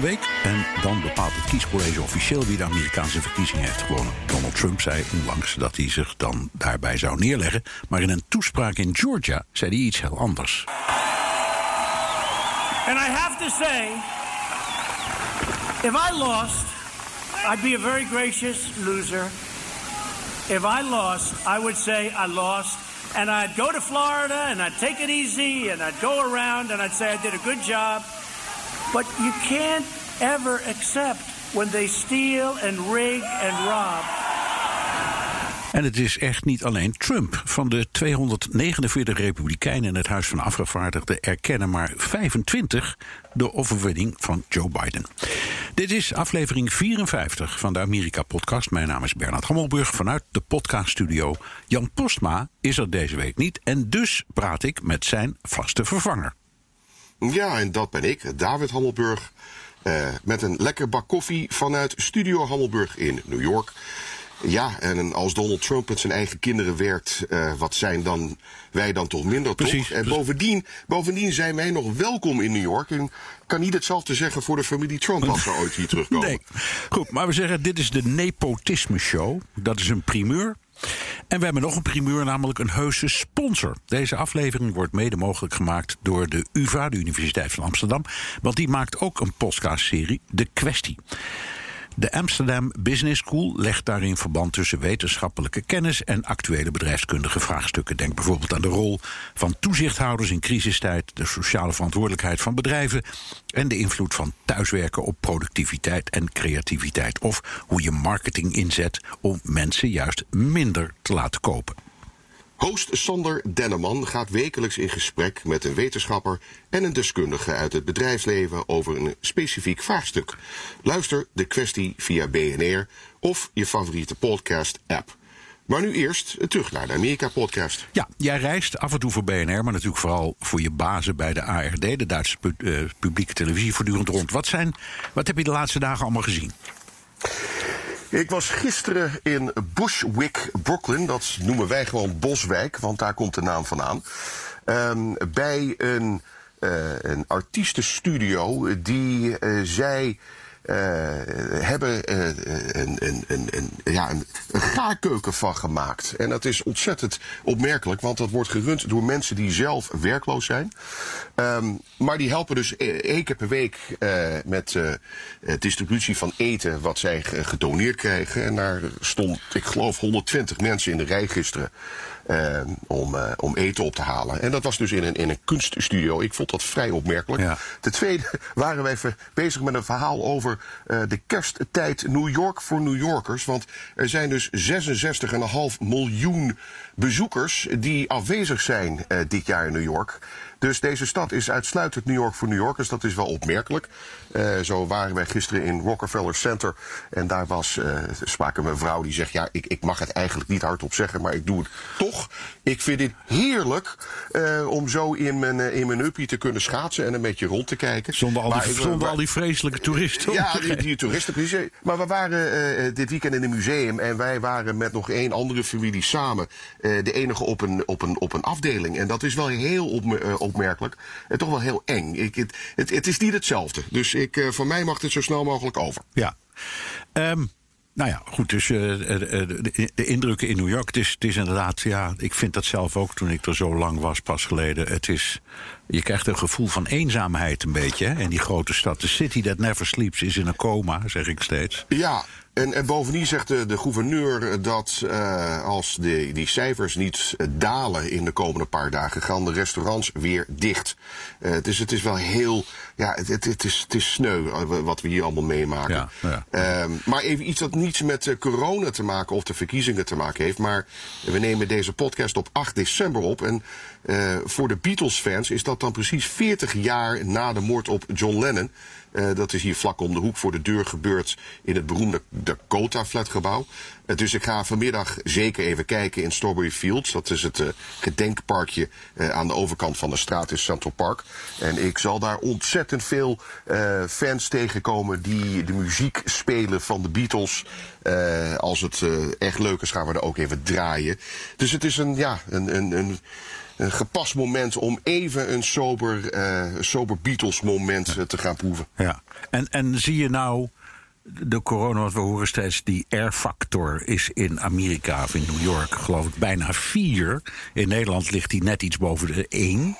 Een week en dan bepaalt het kiescollege officieel wie de Amerikaanse verkiezingen heeft gewonnen. Donald Trump zei onlangs dat hij zich dan daarbij zou neerleggen, maar in een toespraak in Georgia zei hij iets heel anders. And I have to say, if I lost, I'd be a very gracious loser. If I lost, I would say I lost. And I'd go to Florida and I'd take it easy and I'd go around and I'd say I did a good job. But you can't ever accept when they steal and rig and rob. En het is echt niet alleen Trump. Van de 249 republikeinen in het Huis van Afgevaardigden erkennen maar 25 de overwinning van Joe Biden. Dit is aflevering 54 van de Amerika-podcast. Mijn naam is Bernard Hammelburg vanuit de podcaststudio. Jan Postma is er deze week niet en dus praat ik met zijn vaste vervanger. Ja, en dat ben ik, David Hammelburg. Uh, met een lekker bak koffie vanuit Studio Hammelburg in New York. Ja, en als Donald Trump met zijn eigen kinderen werkt, uh, wat zijn dan wij dan toch minder Precies, toch? En bovendien, bovendien zijn wij nog welkom in New York. En kan niet hetzelfde zeggen voor de familie Trump als ze ooit hier terugkomen. Nee. Goed, maar we zeggen dit is de Nepotisme Show. Dat is een primeur. En we hebben nog een primeur, namelijk een heuse sponsor. Deze aflevering wordt mede mogelijk gemaakt door de UvA, de Universiteit van Amsterdam. Want die maakt ook een podcastserie, De Kwestie. De Amsterdam Business School legt daarin verband tussen wetenschappelijke kennis en actuele bedrijfskundige vraagstukken. Denk bijvoorbeeld aan de rol van toezichthouders in crisistijd, de sociale verantwoordelijkheid van bedrijven en de invloed van thuiswerken op productiviteit en creativiteit. Of hoe je marketing inzet om mensen juist minder te laten kopen. Host Sander Denneman gaat wekelijks in gesprek met een wetenschapper en een deskundige uit het bedrijfsleven over een specifiek vraagstuk. Luister de kwestie via BNR of je favoriete podcast-app. Maar nu eerst terug naar de Amerika-podcast. Ja, jij reist af en toe voor BNR, maar natuurlijk vooral voor je bazen bij de ARD, de Duitse uh, publieke televisie, voortdurend rond. Wat, zijn, wat heb je de laatste dagen allemaal gezien? Ik was gisteren in Bushwick, Brooklyn. Dat noemen wij gewoon Boswijk, want daar komt de naam vandaan. Um, bij een, uh, een artiestenstudio die uh, zij uh, hebben een, een, een, een, ja, een, gaarkeuken van gemaakt. En dat is ontzettend opmerkelijk, want dat wordt gerund door mensen die zelf werkloos zijn. Um, maar die helpen dus één keer per week met distributie van eten wat zij gedoneerd krijgen. En daar stond, ik geloof, 120 mensen in de rij gisteren. Uh, om, uh, om eten op te halen. En dat was dus in een, in een kunststudio. Ik vond dat vrij opmerkelijk. Ja. Ten tweede waren wij bezig met een verhaal over uh, de kersttijd New York voor New Yorkers. Want er zijn dus 66,5 miljoen bezoekers die afwezig zijn dit jaar in New York. Dus deze stad is uitsluitend New York voor New Yorkers. Dat is wel opmerkelijk. Uh, zo waren wij gisteren in Rockefeller Center. En daar was, uh, sprak een vrouw die zegt... ja, ik, ik mag het eigenlijk niet hardop zeggen, maar ik doe het toch. Ik vind het heerlijk uh, om zo in mijn, in mijn uppie te kunnen schaatsen... en een beetje rond te kijken. Zonder al die, Maar zonder al die vreselijke toeristen. ja, die, die toeristen. precies. Maar we waren eh, dit weekend in een museum en wij waren met nog één andere familie samen eh, de enige op een, op, een, op een afdeling. En dat is wel heel eh, opmerkelijk en toch wel heel eng. Ik, het, het, het is niet hetzelfde. Dus ik, eh, voor mij mag het zo snel mogelijk over. Ja. Ehm, nou ja, goed, dus eh, eh, de, de indrukken in New York. Het is, het is inderdaad, ja, ik vind dat zelf ook toen ik er zo lang was, pas geleden. Het is, je krijgt een gevoel van eenzaamheid een beetje. Hè? In die grote stad. The city that never sleeps is in een coma, zeg ik steeds. Ja, En, en bovendien zegt de, de gouverneur dat uh, als de, die cijfers niet dalen in de komende paar dagen, gaan de restaurants weer dicht. Uh, dus het is wel heel, ja, het, het, het, is, het is sneu wat we hier allemaal meemaken. Ja, ja. Uh, maar even iets dat niets met corona te maken of de verkiezingen te maken heeft. Maar we nemen deze podcast op 8 december op. En uh, voor de Beatles-fans is dat dan precies 40 jaar na de moord op John Lennon. Uh, dat is hier vlak om de hoek voor de deur gebeurd in het beroemde Dakota-flatgebouw. Uh, dus ik ga vanmiddag zeker even kijken in Strawberry Fields. Dat is het gedenkparkje aan de overkant van de straat in Central Park. En ik zal daar ontzettend veel fans tegenkomen die de muziek spelen van de Beatles. als het echt leuk is, gaan we er ook even draaien. Dus het is een, ja, een, een, een een gepast moment om even een sober, uh, sober Beatles moment ja. te gaan proeven. Ja, en, en zie je nou de corona, wat we horen steeds, die R-factor is in Amerika of in New York, geloof ik, bijna vier. In Nederland ligt die net iets boven de één.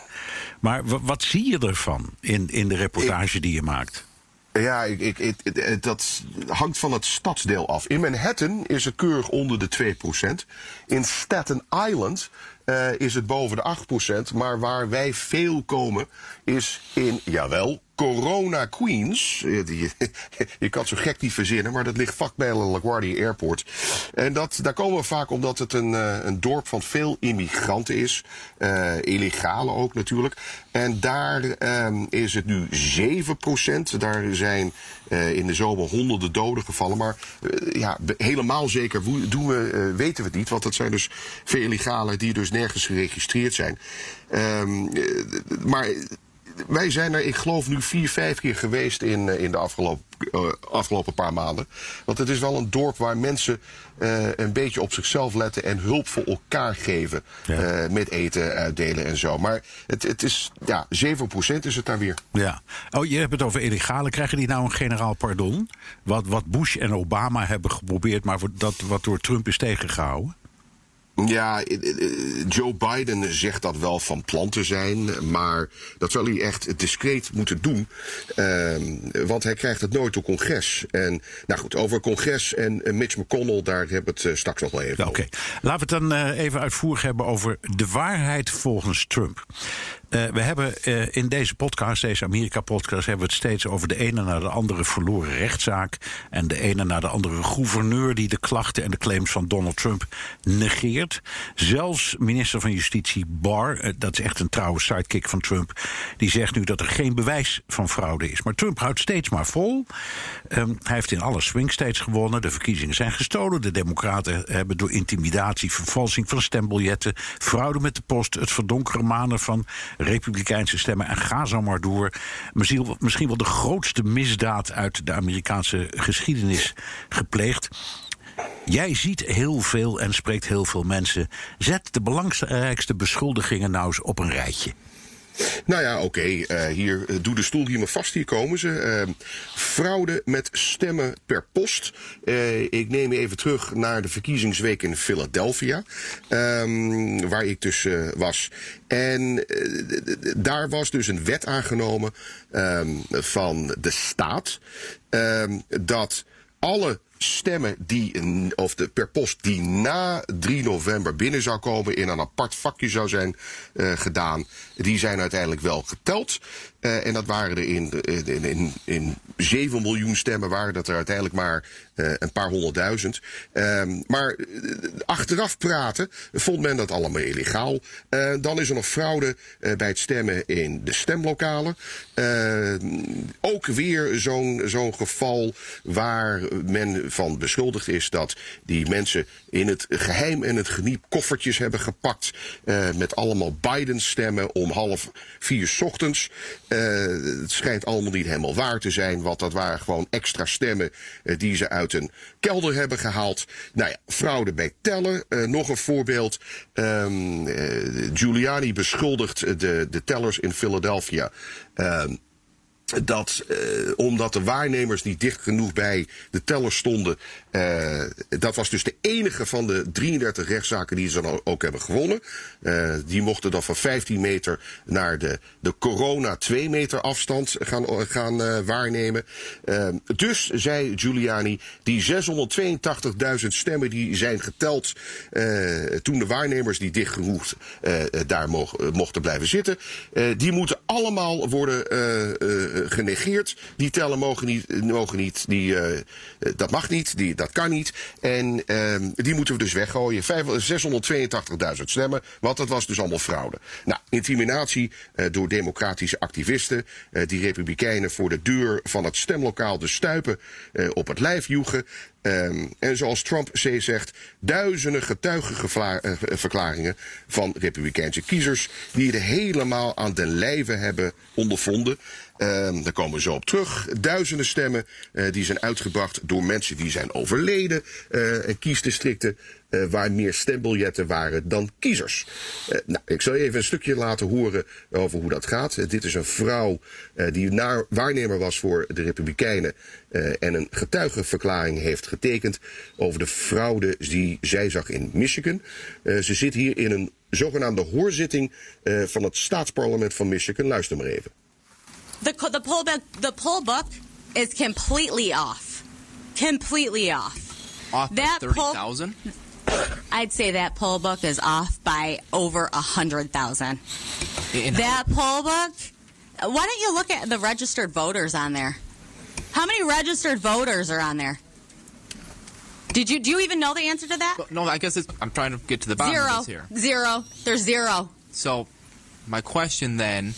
Maar wat zie je ervan in, in de reportage ik, die je maakt? Ja, ik, ik, ik, dat hangt van het stadsdeel af. In Manhattan is het keurig onder de 2%. In Staten Island uh, is het boven de 8%. Maar waar wij veel komen is in, jawel, Corona Queens. Je, je kan zo gek niet verzinnen, maar dat ligt vlak bij LaGuardia Airport. En dat, daar komen we vaak omdat het een, een dorp van veel immigranten is. Uh, illegale ook natuurlijk. En daar um, is het nu 7%. Daar zijn in de zomer honderden doden gevallen. Maar ja, helemaal zeker doen we, weten we het niet. Want dat zijn dus veel illegalen die dus nergens geregistreerd zijn. Um, maar wij zijn er, ik geloof, nu vier, vijf keer geweest in, in de afgelopen, uh, afgelopen paar maanden. Want het is wel een dorp waar mensen uh, een beetje op zichzelf letten en hulp voor elkaar geven. Ja. Uh, met eten uitdelen en zo. Maar het, het is, ja, 7% is het daar weer. Ja. Oh, je hebt het over illegale. Krijgen die nou een generaal pardon? Wat, wat Bush en Obama hebben geprobeerd, maar dat wat door Trump is tegengehouden? Ja, Joe Biden zegt dat wel van plan te zijn, maar dat zal hij echt discreet moeten doen, uh, want hij krijgt het nooit door congres. En nou goed, over congres en Mitch McConnell, daar hebben we het straks nog wel even Oké, okay. laten we het dan uh, even uitvoerig hebben over de waarheid volgens Trump. Uh, we hebben uh, in deze podcast, deze Amerika-podcast, hebben we het steeds over de ene naar de andere verloren rechtszaak. En de ene naar de andere gouverneur die de klachten en de claims van Donald Trump negeert. Zelfs minister van Justitie Barr, uh, dat is echt een trouwe sidekick van Trump, die zegt nu dat er geen bewijs van fraude is. Maar Trump houdt steeds maar vol. Um, hij heeft in alle swing states gewonnen. De verkiezingen zijn gestolen. De Democraten hebben door intimidatie, vervalsing van stembiljetten, fraude met de post, het verdonkere manen van republikeinse stemmen. En ga zo maar door. Misschien, misschien wel de grootste misdaad uit de Amerikaanse geschiedenis gepleegd. Jij ziet heel veel en spreekt heel veel mensen. Zet de belangrijkste beschuldigingen nou eens op een rijtje. Nou ja, oké. Uh, hier, uh, doe de stoel hier maar vast. Hier komen ze. Uh, fraude met stemmen per post. ik neem je even terug naar de verkiezingsweek in Philadelphia. Um, waar ik dus was. En daar was dus een wet aangenomen um, van de staat. Um, dat alle stemmen die, of de, per post die na 3 november binnen zou komen, in een apart vakje zou zijn uh, gedaan, die zijn uiteindelijk wel geteld. Uh, en dat waren er in, in, in, in 7 miljoen stemmen, waren dat er uiteindelijk maar uh, een paar honderdduizend. Um, maar achteraf praten vond men dat allemaal illegaal. Dan is er nog fraude bij het stemmen in de stemlokalen. ook weer zo'n geval waar men van beschuldigd is dat die mensen in het geheim en het geniep koffertjes hebben gepakt met allemaal Biden stemmen om half vier ochtends. Uh, het schijnt allemaal niet helemaal waar te zijn, want dat waren gewoon extra stemmen uh, die ze uit een kelder hebben gehaald. Nou ja, fraude bij tellen. Uh, nog een voorbeeld. Um, Giuliani beschuldigt de, de tellers in Philadelphia. Um, dat uh, omdat de waarnemers niet dicht genoeg bij de teller stonden. Uh, dat was dus de enige van de 33 rechtszaken die ze dan ook hebben gewonnen. Uh, die mochten dan van 15 meter naar de, de corona 2 meter afstand gaan, gaan waarnemen. dus, zei Giuliani, die 682.000 stemmen die zijn geteld toen de waarnemers die dicht genoeg daar mochten blijven zitten. die moeten allemaal worden genegeerd. Die tellen mogen niet, mogen niet die, uh, dat mag niet, die, dat kan niet. En uh, die moeten we dus weggooien. 682.000 stemmen, want dat was dus allemaal fraude. Nou, intimidatie door democratische activisten. Die republikeinen voor de deur van het stemlokaal de stuipen op het lijf joegen. Um, en zoals Trump zegt, duizenden getuigenverklaringen van republikeinse kiezers die het helemaal aan den lijve hebben ondervonden. Um, daar komen we zo op terug. Duizenden stemmen uh, die zijn uitgebracht door mensen die zijn overleden. Uh, en kiesdistricten uh, waar meer stembiljetten waren dan kiezers. nou, ik zal even een stukje laten horen over hoe dat gaat. dit is een vrouw die naar, waarnemer was voor de Republikeinen. en een getuigenverklaring heeft getekend over de fraude die zij zag in Michigan. ze zit hier in een zogenaamde hoorzitting van het staatsparlement van Michigan. Luister maar even. the the poll book the poll book is completely off, completely off. Off that thirty thousand. I'd say that poll book is off by over a hundred thousand. That poll book. Why don't you look at the registered voters on there? How many registered voters are on there? Did you do you even know the answer to that? No, I guess I'm trying to get to the bottom zero. of this here. Zero. There's zero. So, my question then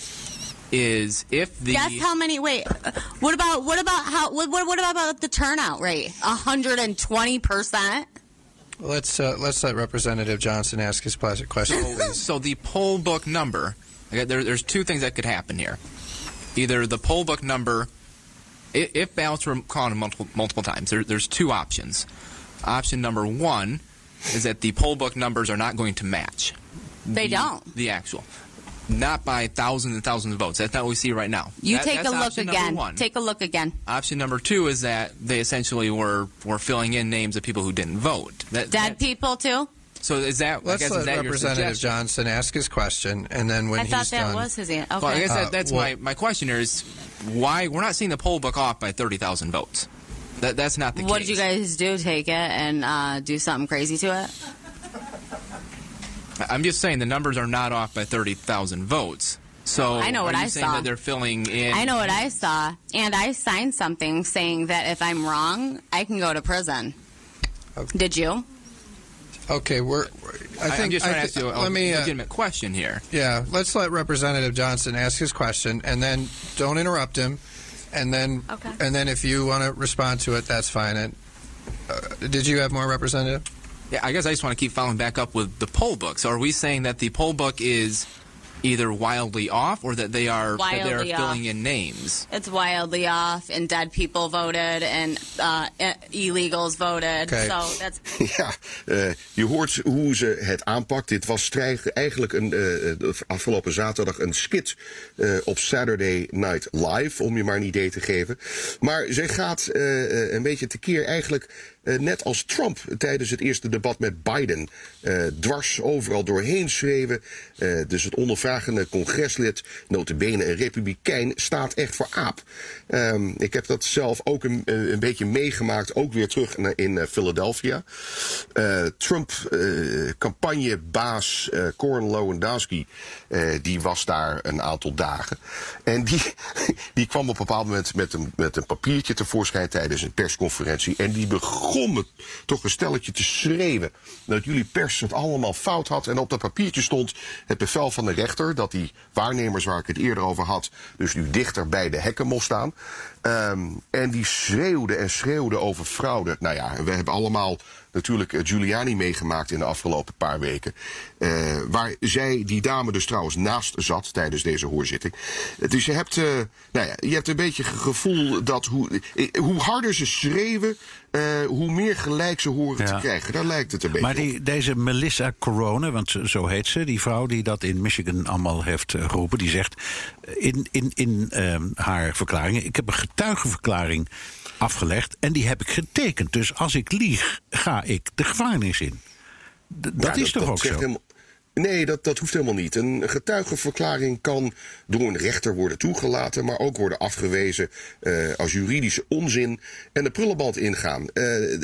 is if the guess how many wait what about what about how what what, what about the turnout rate 120 percent let's uh, let's let representative johnson ask his placid question so, so the poll book number okay, there, there's two things that could happen here. Either the poll book number if ballots were counted multiple, multiple times there, there's two options. Option number one is that the poll book numbers are not going to match. They the, don't. the actual not by thousands and thousands of votes. That's not what we see right now. You that, take a look again. Take a look again. Option number two is that they essentially were were filling in names of people who didn't vote. That, Dead people too. So is that? Let's I guess, let is that Representative Johnson ask his question, and then when I he's thought that done, was his answer. Okay. Well, I guess that, Uh, that's well- my my question here is why we're not seeing the poll book off by thirty thousand votes. That that's not the what case. did you guys do? Take it and uh, do something crazy to it? I'm just saying the numbers are not off by thirty thousand votes. So I know what are you I saying saw. that they're filling in? I know what I saw, and I signed something saying that if I'm wrong, I can go to prison. Okay. Did you? okay, we're. I I think am just trying I to ask you a let me. Uh, legitimate question here. yeah, let's let Representative Johnson ask his question, and then don't interrupt him, and then Okay. and then if you want to respond to it, that's fine. And uh, did you have more, Representative? Yeah, I guess I just want to keep following back up with the poll book. So are we saying that the poll book is either wildly off or that they are that they are Wildly filling off. in names? It's wildly off, and dead people voted, and uh, i- illegals voted. Okay. So that's Ja, eh, je hoort hoe ze het aanpakt. Dit was strij- eigenlijk een, eh, de afgelopen zaterdag een skit eh, op Saturday Night Live, om je maar een idee te geven. Maar zij gaat eh, eh, een beetje tekeer eigenlijk eh, net als Trump tijdens het eerste debat met Biden. eh, dwars overal doorheen schreeuwen. Eh, dus het ondervragende congreslid, notabene een republikein, staat echt voor aap. Ehm, ik heb dat zelf ook een, eh, een beetje meegemaakt, ook weer terug in eh, Philadelphia. Eh, Trump, eh, campagnebaas eh Corn Lewandowski, eh, die was daar een aantal dagen. En die, die kwam op een bepaald moment met een, met een papiertje tevoorschijn tijdens een persconferentie. En die begon me toch een stelletje te schreeuwen. Dat jullie pers het allemaal fout had. En op dat papiertje stond het bevel van de rechter dat die waarnemers waar ik het eerder over had, dus nu dichter bij de hekken mocht staan. Ehm, en die schreeuwde en schreeuwde over fraude. Nou ja, we hebben allemaal natuurlijk Giuliani meegemaakt in de afgelopen paar weken. waar zij, die dame dus trouwens naast zat tijdens deze hoorzitting. Dus je hebt, nou ja, je hebt een beetje het gevoel dat hoe, hoe harder ze schreeuwen, hoe meer gelijk ze horen te krijgen. Daar lijkt het een beetje Maar die, deze Melissa Corona, want zo heet ze, die vrouw die dat in Michigan allemaal heeft geroepen, die zegt in, in, in ehm, haar verklaringen: Ik heb een getuigenverklaring afgelegd en die heb ik getekend. Dus als ik lieg, ga ik de gevangenis in. dat is toch ook zo? Nee, dat, dat hoeft helemaal niet. Een getuigenverklaring kan door een rechter worden toegelaten, maar ook worden afgewezen uh, als juridische onzin en de prullenband ingaan. Uh,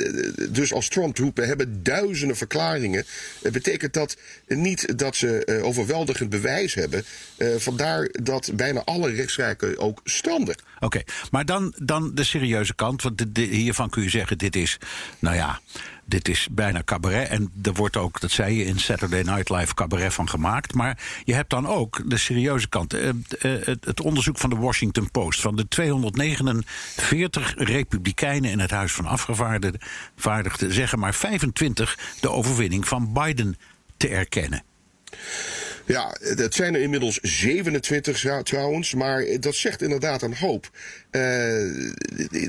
dus als Trump roept, we hebben duizenden verklaringen, uh, betekent dat niet dat ze overweldigend bewijs hebben. vandaar dat bijna alle rechtszaken ook stranden. Oké, maar dan, dan de serieuze kant. Want hiervan kun je zeggen, dit is, nou ja dit is bijna cabaret. En er wordt ook, dat zei je in Saturday Night Live, cabaret van gemaakt. Maar je hebt dan ook de serieuze kant. Uh, het onderzoek van de Washington Post. Van de 249 republikeinen in het Huis van Afgevaardigden zeggen maar 25 de overwinning van Biden te erkennen. Ja, het zijn er inmiddels 27 trouwens, maar dat zegt inderdaad een hoop. Uh,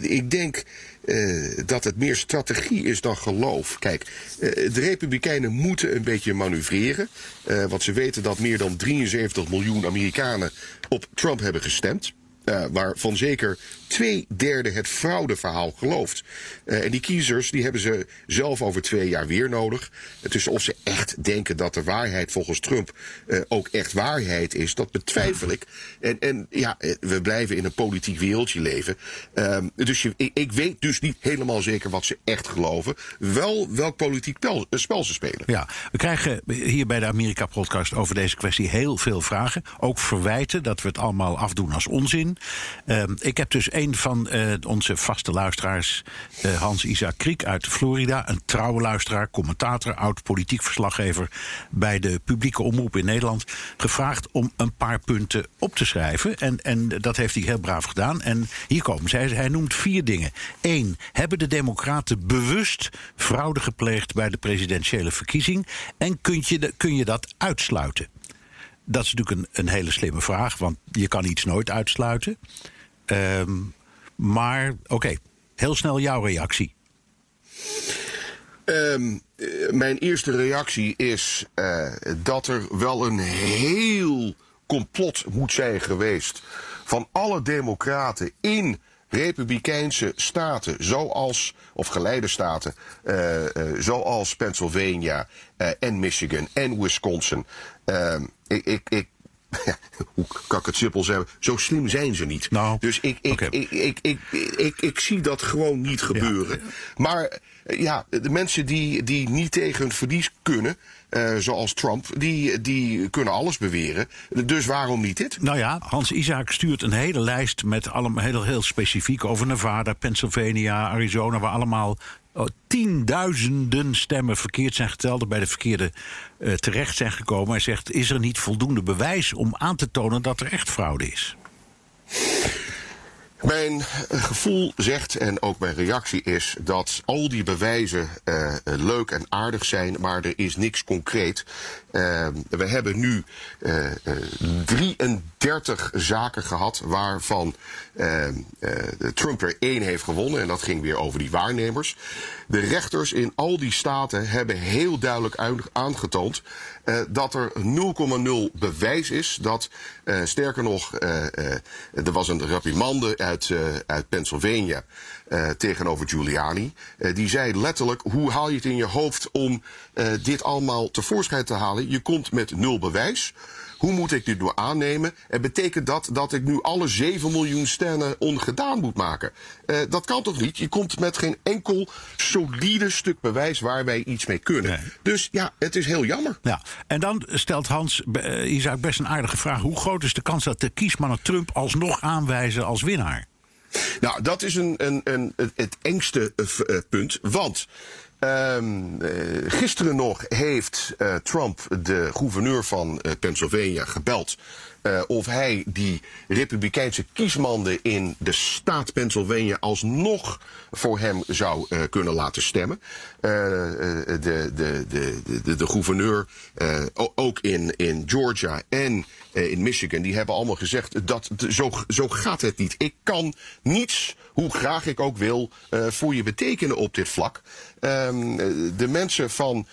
ik denk uh, dat het meer strategie is dan geloof. Kijk, uh, de Republikeinen moeten een beetje manoeuvreren. want ze weten dat meer dan 73 miljoen Amerikanen op Trump hebben gestemd. Uh, waarvan zeker twee derde het fraudeverhaal gelooft. Uh, en die kiezers die hebben ze zelf over twee jaar weer nodig. Dus of ze echt denken dat de waarheid volgens Trump uh, ook echt waarheid is, dat betwijfel ik. En, en ja, we blijven in een politiek wereldje leven. Uh, dus je, ik, weet dus niet helemaal zeker wat ze echt geloven. Wel welk politiek pel, spel ze spelen. Ja, we krijgen hier bij de Amerika-podcast over deze kwestie heel veel vragen. Ook verwijten dat we het allemaal afdoen als onzin. Ehm, ik heb dus een van uh, onze vaste luisteraars, uh, Hans-Isaac Kriek uit Florida. Een trouwe luisteraar, commentator, oud politiek verslaggever bij de publieke omroep in Nederland. Gevraagd om een paar punten op te schrijven. En, en dat heeft hij heel braaf gedaan. En hier komen ze. Hij, noemt vier dingen. Eén, hebben de Democraten bewust fraude gepleegd bij de presidentiële verkiezing? En je, kun je dat uitsluiten? Dat is natuurlijk een, een hele slimme vraag, want je kan iets nooit uitsluiten. Um, maar oké, heel snel jouw reactie. Um, mijn eerste reactie is uh, dat er wel een heel complot moet zijn geweest van alle democraten in republikeinse staten, zoals, of geleide staten, uh, zoals Pennsylvania en Michigan en Wisconsin. Ehm, ik, ik, ik hoe kan ik het simpel zeggen? Zo slim zijn ze niet. Nou, dus ik, ik, ik, ik, ik, ik, ik, zie dat gewoon niet gebeuren. Maar ja, de mensen die, die niet tegen hun verlies kunnen. Uh, zoals Trump, die, die kunnen alles beweren. Dus waarom niet dit? Nou ja, Hans Isaac stuurt een hele lijst met allemaal heel, heel specifiek over Nevada, Pennsylvania, Arizona, waar allemaal tienduizenden stemmen verkeerd zijn geteld, bij de verkeerde uh, terecht zijn gekomen. Hij zegt: is er niet voldoende bewijs om aan te tonen dat er echt fraude is? Mijn gevoel zegt, en ook mijn reactie is, dat al die bewijzen uh, leuk en aardig zijn, maar er is niks concreet. Uh, we hebben nu 33 zaken gehad waarvan Trump er één heeft gewonnen. En dat ging weer over die waarnemers. De rechters in al die staten hebben heel duidelijk aangetoond uh, dat er 0,0 bewijs is. Dat, uh, sterker nog, uh, er was een reprimande uit, uit Pennsylvania tegenover Giuliani. die zei letterlijk: hoe haal je het in je hoofd om dit allemaal tevoorschijn te halen? Je komt met nul bewijs. Hoe moet ik dit nu aannemen? En betekent dat dat ik nu alle 7 miljoen stemmen ongedaan moet maken? Uh, dat kan toch niet? Je komt met geen enkel solide stuk bewijs waar wij iets mee kunnen. Nee. Dus ja, het is heel jammer. Ja, en dan stelt Hans uh, Isaac best een aardige vraag. Hoe groot is de kans dat de kiesmannen Trump alsnog aanwijzen als winnaar? Nou, dat is een, een, een, het engste uh, punt. Want Um, uh, gisteren nog heeft Trump de gouverneur van Pennsylvania gebeld eh, of hij die republikeinse kiesmanden in de staat Pennsylvania alsnog voor hem zou eh, kunnen laten stemmen. Eh, de, de, de, de, de gouverneur, ook in, in Georgia en in Michigan, die hebben allemaal gezegd dat zo, zo gaat het niet. Ik kan niets, hoe graag ik ook wil, voor je betekenen op dit vlak. Ehm, de mensen van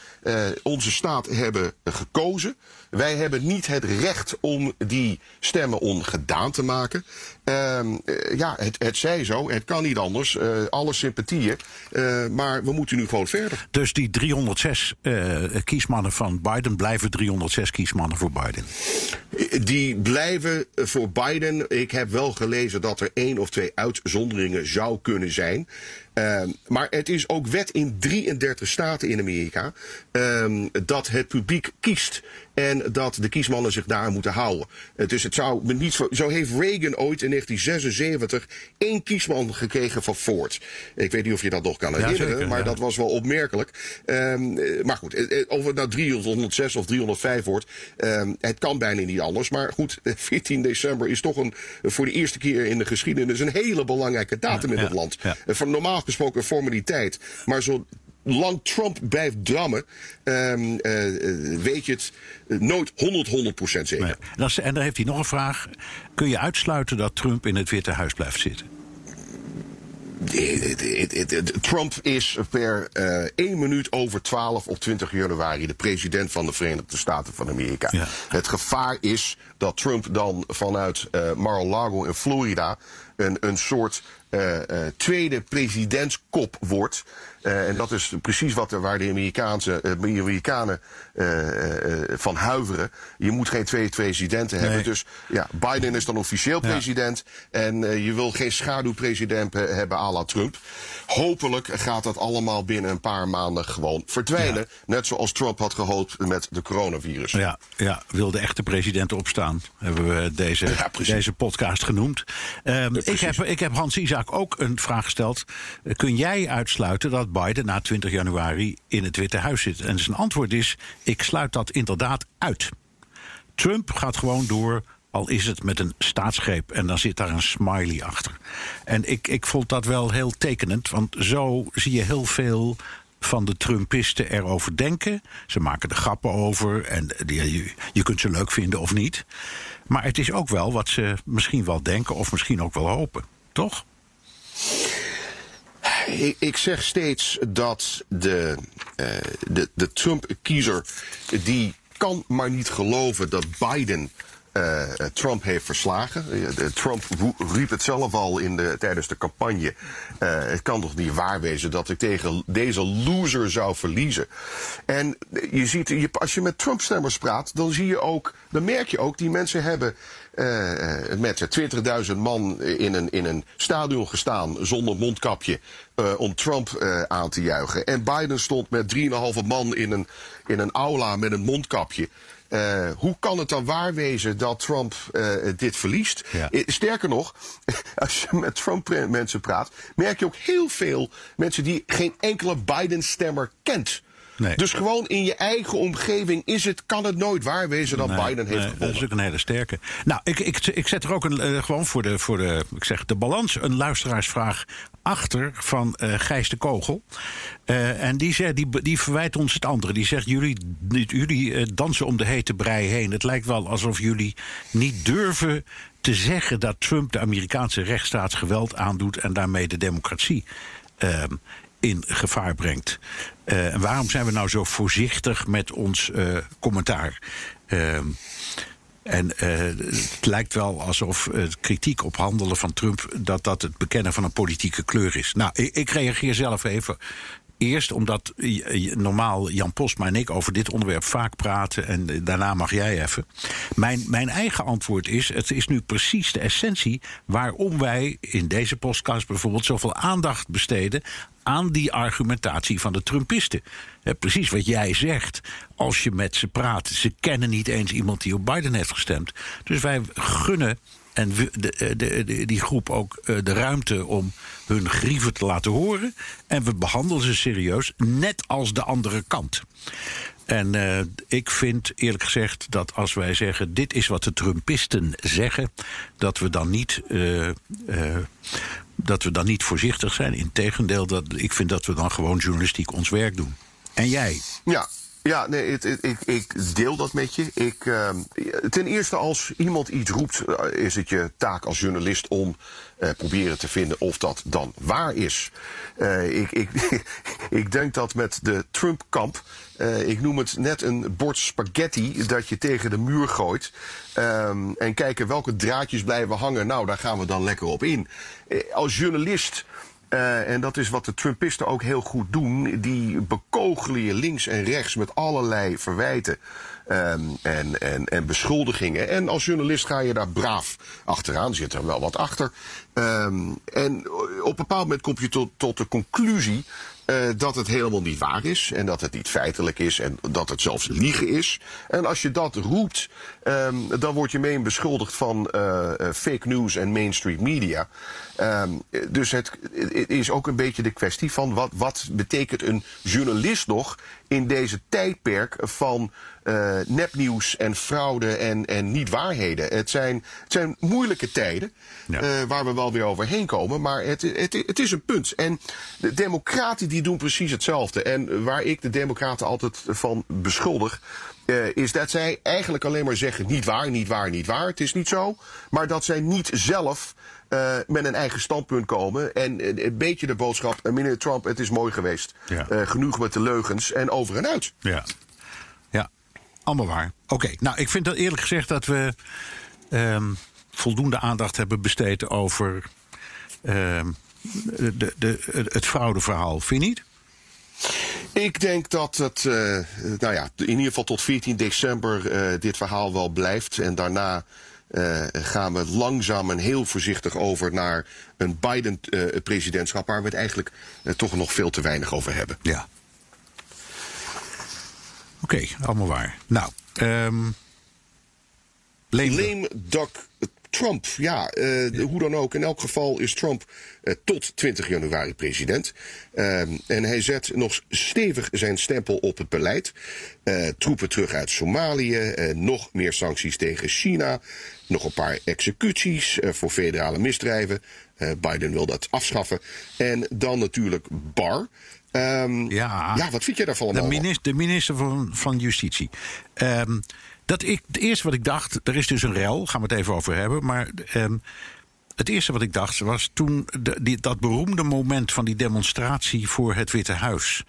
onze staat hebben gekozen. Wij hebben niet het recht om die stemmen ongedaan te maken. Uh, ja, het, het zij zo, het kan niet anders. Uh, alle sympathieën. Uh, maar we moeten nu gewoon verder. Dus die 306 kiesmannen van Biden blijven 306 kiesmannen voor Biden? Die blijven voor Biden. Ik heb wel gelezen dat er één of twee uitzonderingen zou kunnen zijn. Uh, maar het is ook wet in 33 staten in Amerika uh, dat het publiek kiest en dat de kiesmannen zich daar moeten houden. Uh, dus het zou me niet zo, zo heeft Reagan ooit in 1976 één kiesman gekregen van Ford. Ik weet niet of je dat nog kan herinneren, ja, zeker, maar ja. dat was wel opmerkelijk. Um, maar goed, of het nou 306 of 305 wordt, het kan bijna niet anders. Maar goed, 14 december is toch een, voor de eerste keer in de geschiedenis een hele belangrijke datum ja, in het land. Van normaal gesproken formaliteit. Maar zo lang Trump blijft drammen, um, uh, weet je het nooit 100, 100% zeker. Nee. En dan heeft hij nog een vraag. Kun je uitsluiten dat Trump in het Witte Huis blijft zitten? Trump is per uh, 1 minuut over 12 op 20 januari de president van de Verenigde Staten van Amerika. Ja. Het gevaar is dat Trump dan vanuit uh, Mar-a-Lago in Florida een, een soort uh, tweede presidentskop wordt. Uh, en dat is precies wat, waar de Amerikaanse, uh, Amerikanen uh, van huiveren. Je moet geen twee presidenten nee. hebben. Dus ja, Biden is dan officieel president. Ja. En je wil geen schaduwpresident hebben à la Trump. Hopelijk gaat dat allemaal binnen een paar maanden gewoon verdwijnen. Ja. Net zoals Trump had gehoopt met de coronavirus. Ja, ja wil de echte president opstaan? Hebben we deze, ja, deze podcast genoemd. Um, ik, heb, ik heb Hans Isaac ook een vraag gesteld. Kun jij uitsluiten dat Biden na 20 januari in het Witte Huis zit? En zijn antwoord is: ik sluit dat inderdaad uit. Trump gaat gewoon door al is het met een staatsgreep en dan zit daar een smiley achter. En ik, ik vond dat wel heel tekenend, want zo zie je heel veel van de Trumpisten erover denken. Ze maken er grappen over en je, je kunt ze leuk vinden of niet. Maar het is ook wel wat ze misschien wel denken of misschien ook wel hopen, toch? Ik, ik zeg steeds dat de, uh, de, de Trump-kiezer... die kan maar niet geloven dat Biden uh, Trump heeft verslagen. Uh, Trump riep het zelf al in de, tijdens de campagne. Het kan toch niet waar wezen dat ik tegen deze loser zou verliezen. En je ziet, als je met Trump-stemmers praat, dan zie je ook, dan merk je ook, die mensen hebben met 20.000 man in een, in een stadion gestaan zonder mondkapje om Trump aan te juichen. En Biden stond met 3,5 man in een, in een aula met een mondkapje. Uh, hoe kan het dan waar wezen dat Trump uh, dit verliest? Ja. Sterker nog, als je met Trump-mensen praat, merk je ook heel veel mensen die geen enkele Biden-stemmer kent. Nee. Dus gewoon in je eigen omgeving is het, kan het nooit waar wezen dat nee, Biden heeft gewonnen. Dat is ook een hele sterke. Nou, ik, ik, ik zet er ook een, uh, gewoon voor de, voor de, ik zeg, de balans een luisteraarsvraag achter van uh, Gijs de Kogel. Uh, en die, zegt, die, die verwijt ons het andere. Die zegt: Jullie, jullie dansen om de hete brei heen. Het lijkt wel alsof jullie niet durven te zeggen dat Trump de Amerikaanse rechtsstaat geweld aandoet en daarmee de democratie ehm, in gevaar brengt. En waarom zijn we nou zo voorzichtig met ons uh, commentaar? Uh, en het lijkt wel alsof kritiek op handelen van Trump... dat dat het bekennen van een politieke kleur is. Nou, ik, ik reageer zelf even Eerst omdat normaal Jan Postma en ik over dit onderwerp vaak praten. En daarna mag jij even. Mijn, mijn eigen antwoord is: het is nu precies de essentie waarom wij in deze podcast bijvoorbeeld zoveel aandacht besteden aan die argumentatie van de Trumpisten. precies wat jij zegt. Als je met ze praat, ze kennen niet eens iemand die op Biden heeft gestemd. Dus wij gunnen en de, de, die groep ook eh, de ruimte om hun grieven te laten horen. En we behandelen ze serieus, net als de andere kant. En uh, ik vind eerlijk gezegd dat als wij zeggen: dit is wat de Trumpisten zeggen, dat we dan niet. Uh, uh, dat we dan niet voorzichtig zijn. Integendeel, dat, ik vind dat we dan gewoon journalistiek ons werk doen. En jij? Ja, ja, nee, ik, ik, deel dat met je. Ik, ten eerste, als iemand iets roept, is het je taak als journalist om proberen te vinden of dat dan waar is. Ik, ik, ik denk dat met de Trump-kamp, ik noem het net een bord spaghetti dat je tegen de muur gooit. Um, en kijken welke draadjes blijven hangen. Nou, daar gaan we dan lekker op in. als journalist uh, en dat is wat de Trumpisten ook heel goed doen. Die bekogelen je links en rechts met allerlei verwijten um, en, en, en beschuldigingen. En als journalist ga je daar braaf achteraan. Zit er wel wat achter. Um, en op een bepaald moment kom je tot de conclusie uh, dat het helemaal niet waar is en dat het niet feitelijk is en dat het zelfs liegen is. En als je dat roept, um, dan word je mee beschuldigd van uh, fake news en mainstream media. Um, dus het, het, is ook een beetje de kwestie van wat, wat betekent een journalist nog in deze tijdperk van uh, nepnieuws en fraude en, en niet-waarheden. Het zijn, het zijn moeilijke tijden ja. uh, waar we wel weer overheen komen, maar het, het, het is een punt. En de democraten die doen precies hetzelfde. En waar ik de democraten altijd van beschuldig, uh, is dat zij eigenlijk alleen maar zeggen niet waar, niet waar, niet waar. Het is niet zo. Maar dat zij niet zelf uh, met een eigen standpunt komen. En een beetje de boodschap, meneer Trump, het is mooi geweest. Ja. Uh, genoeg met de leugens en over en uit. Ja, ja. allemaal waar. Oké, okay. nou ik vind dat eerlijk gezegd dat we um, voldoende aandacht hebben besteed over um, de, de, het fraudeverhaal. Vind je niet? Ik denk dat het, uh, nou ja, in ieder geval tot 14 december uh, dit verhaal wel blijft. En daarna uh, gaan we langzaam en heel voorzichtig over naar een Biden-presidentschap, waar we het eigenlijk toch nog veel te weinig over hebben. Ja. Oké, okay, allemaal waar. Nou, um, duck Trump, ja, uh, ja, hoe dan ook. In elk geval is Trump uh, tot 20 januari president. Uh, en hij zet nog stevig zijn stempel op het beleid. Uh, troepen terug uit Somalië, nog meer sancties tegen China, nog een paar executies voor federale misdrijven. Biden wil dat afschaffen. En dan natuurlijk Barr. Um, ja. ja, wat vind jij daarvan? De minister, de minister van, van Justitie. Um, dat ik, het eerste wat ik dacht, er is dus een rel, gaan we het even over hebben. Maar um, het eerste wat ik dacht was toen die, dat beroemde moment van die demonstratie voor het Witte Huis.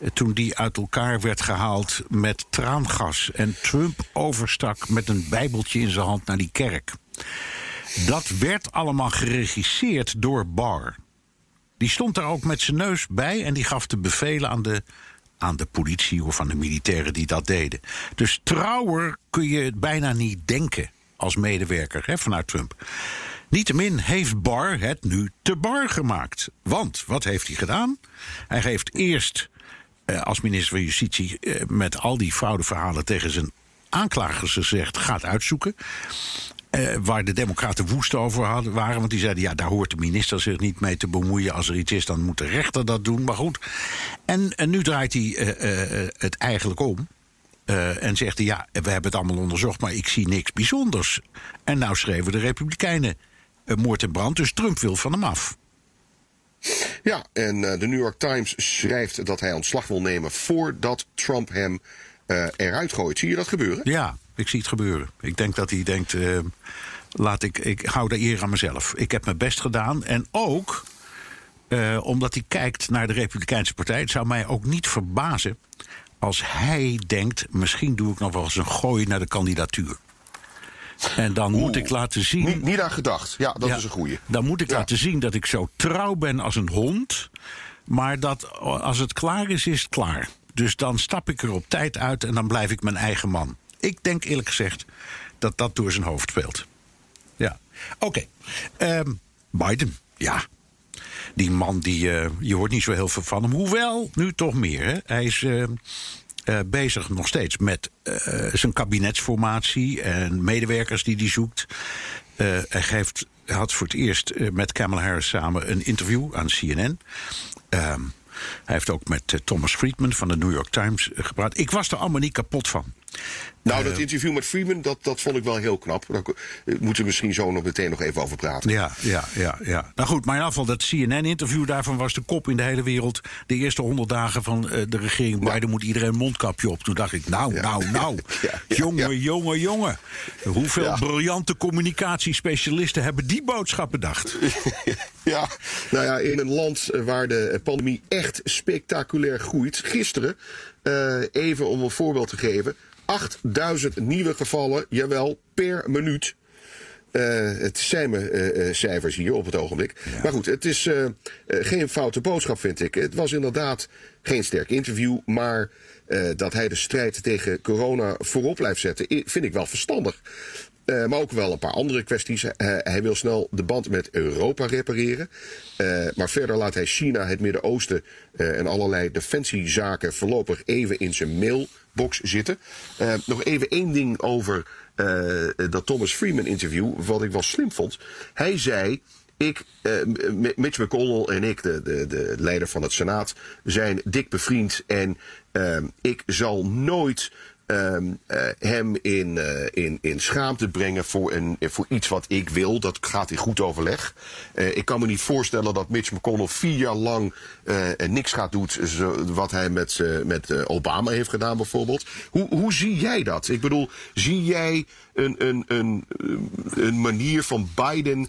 Eh, toen die uit elkaar werd gehaald met traangas. En Trump overstak met een bijbeltje in zijn hand naar die kerk. Dat werd allemaal geregisseerd door Barr. Die stond daar ook met zijn neus bij en die gaf de bevelen aan de aan de politie of aan de militairen die dat deden. Dus trouwer kun je het bijna niet denken als medewerker hè, vanuit Trump. Niettemin heeft Barr het nu te bar gemaakt. Want wat heeft hij gedaan? Hij heeft eerst eh, als minister van Justitie eh, met al die fraudeverhalen tegen zijn aanklagers gezegd: gaat uitzoeken. Uh, waar de Democraten woest over hadden, waren. Want die zeiden: ja, daar hoort de minister zich niet mee te bemoeien. Als er iets is, dan moet de rechter dat doen. Maar goed. En, en nu draait hij uh, uh, het eigenlijk om. en zegt hij: ja, we hebben het allemaal onderzocht, maar ik zie niks bijzonders. En nou schreven de Republikeinen moord en brand. Dus Trump wil van hem af. Ja, en de New York Times schrijft dat hij ontslag wil nemen voordat Trump hem eruit gooit. Zie je dat gebeuren? Ja, ik zie het gebeuren. Ik denk dat hij denkt, uh, laat ik, ik hou de eer aan mezelf. Ik heb mijn best gedaan. En ook uh, omdat hij kijkt naar de Republikeinse Partij. Het zou mij ook niet verbazen als hij denkt, misschien doe ik nog wel eens een gooi naar de kandidatuur. En dan Oeh, moet ik laten zien. Niet, niet aan gedacht. Ja, dat ja, is een goeie. Dan moet ik ja. laten zien dat ik zo trouw ben als een hond. Maar dat als het klaar is, is het klaar. Dus dan stap ik er op tijd uit en dan blijf ik mijn eigen man. Ik denk eerlijk gezegd dat dat door zijn hoofd speelt. Ja. Oké. Um, Biden, ja. Die man, die, uh, je hoort niet zo heel veel van hem. Hoewel, nu toch meer. Hè? Hij is uh, uh, bezig nog steeds met zijn kabinetsformatie en medewerkers die hij zoekt. hij geeft, had voor het eerst met Kamala Harris samen een interview aan CNN. Um, Hij heeft ook met eh, Thomas Friedman van de New York Times eh, gepraat. Ik was er allemaal niet kapot van. Nou, dat interview met Freeman, dat, dat vond ik wel heel knap. Daar eh, moeten we misschien zo nog meteen nog even over praten. Ja, ja, ja, ja. Nou goed, maar in afval dat CNN-interview daarvan was de kop in de hele wereld. De eerste honderd dagen van eh, de regering Biden moet iedereen een mondkapje op. Toen dacht ik, nou, nou, nou. Ja, ja, jongen, ja. jongen, jongen. Hoeveel Ja. briljante communicatiespecialisten hebben die boodschap bedacht? Ja, nou ja, in een land eh, waar de pandemie echt spectaculair groeit. Gisteren, eh, even om een voorbeeld te geven, 8000 nieuwe gevallen, jawel, per minuut. Eh, het zijn mijn eh, eh, cijfers hier op het ogenblik. Maar goed, het is geen foute boodschap, vind ik. Het was inderdaad geen sterk interview, maar dat hij de strijd tegen corona voorop blijft zetten, vind ik wel verstandig. Eh, maar ook wel een paar andere kwesties. Eh, hij wil snel de band met Europa repareren. Eh, maar verder laat hij China, het Midden-Oosten en allerlei defensiezaken voorlopig even in zijn mailbox zitten. Nog even één ding over dat Thomas Freeman interview, wat ik wel slim vond. Hij zei. Ik, Mitch McConnell en ik, de, de, de leider van het Senaat, zijn dik bevriend. En ik zal nooit ehm, eh, hem in, eh, in, in schaamte brengen voor, een, voor iets wat ik wil. Dat gaat in goed overleg. Eh, ik kan me niet voorstellen dat Mitch McConnell vier jaar lang niks gaat doen. wat hij met, met Obama heeft gedaan, bijvoorbeeld. Hoe, hoe zie jij dat? Ik bedoel, zie jij een, een, een, een manier van Biden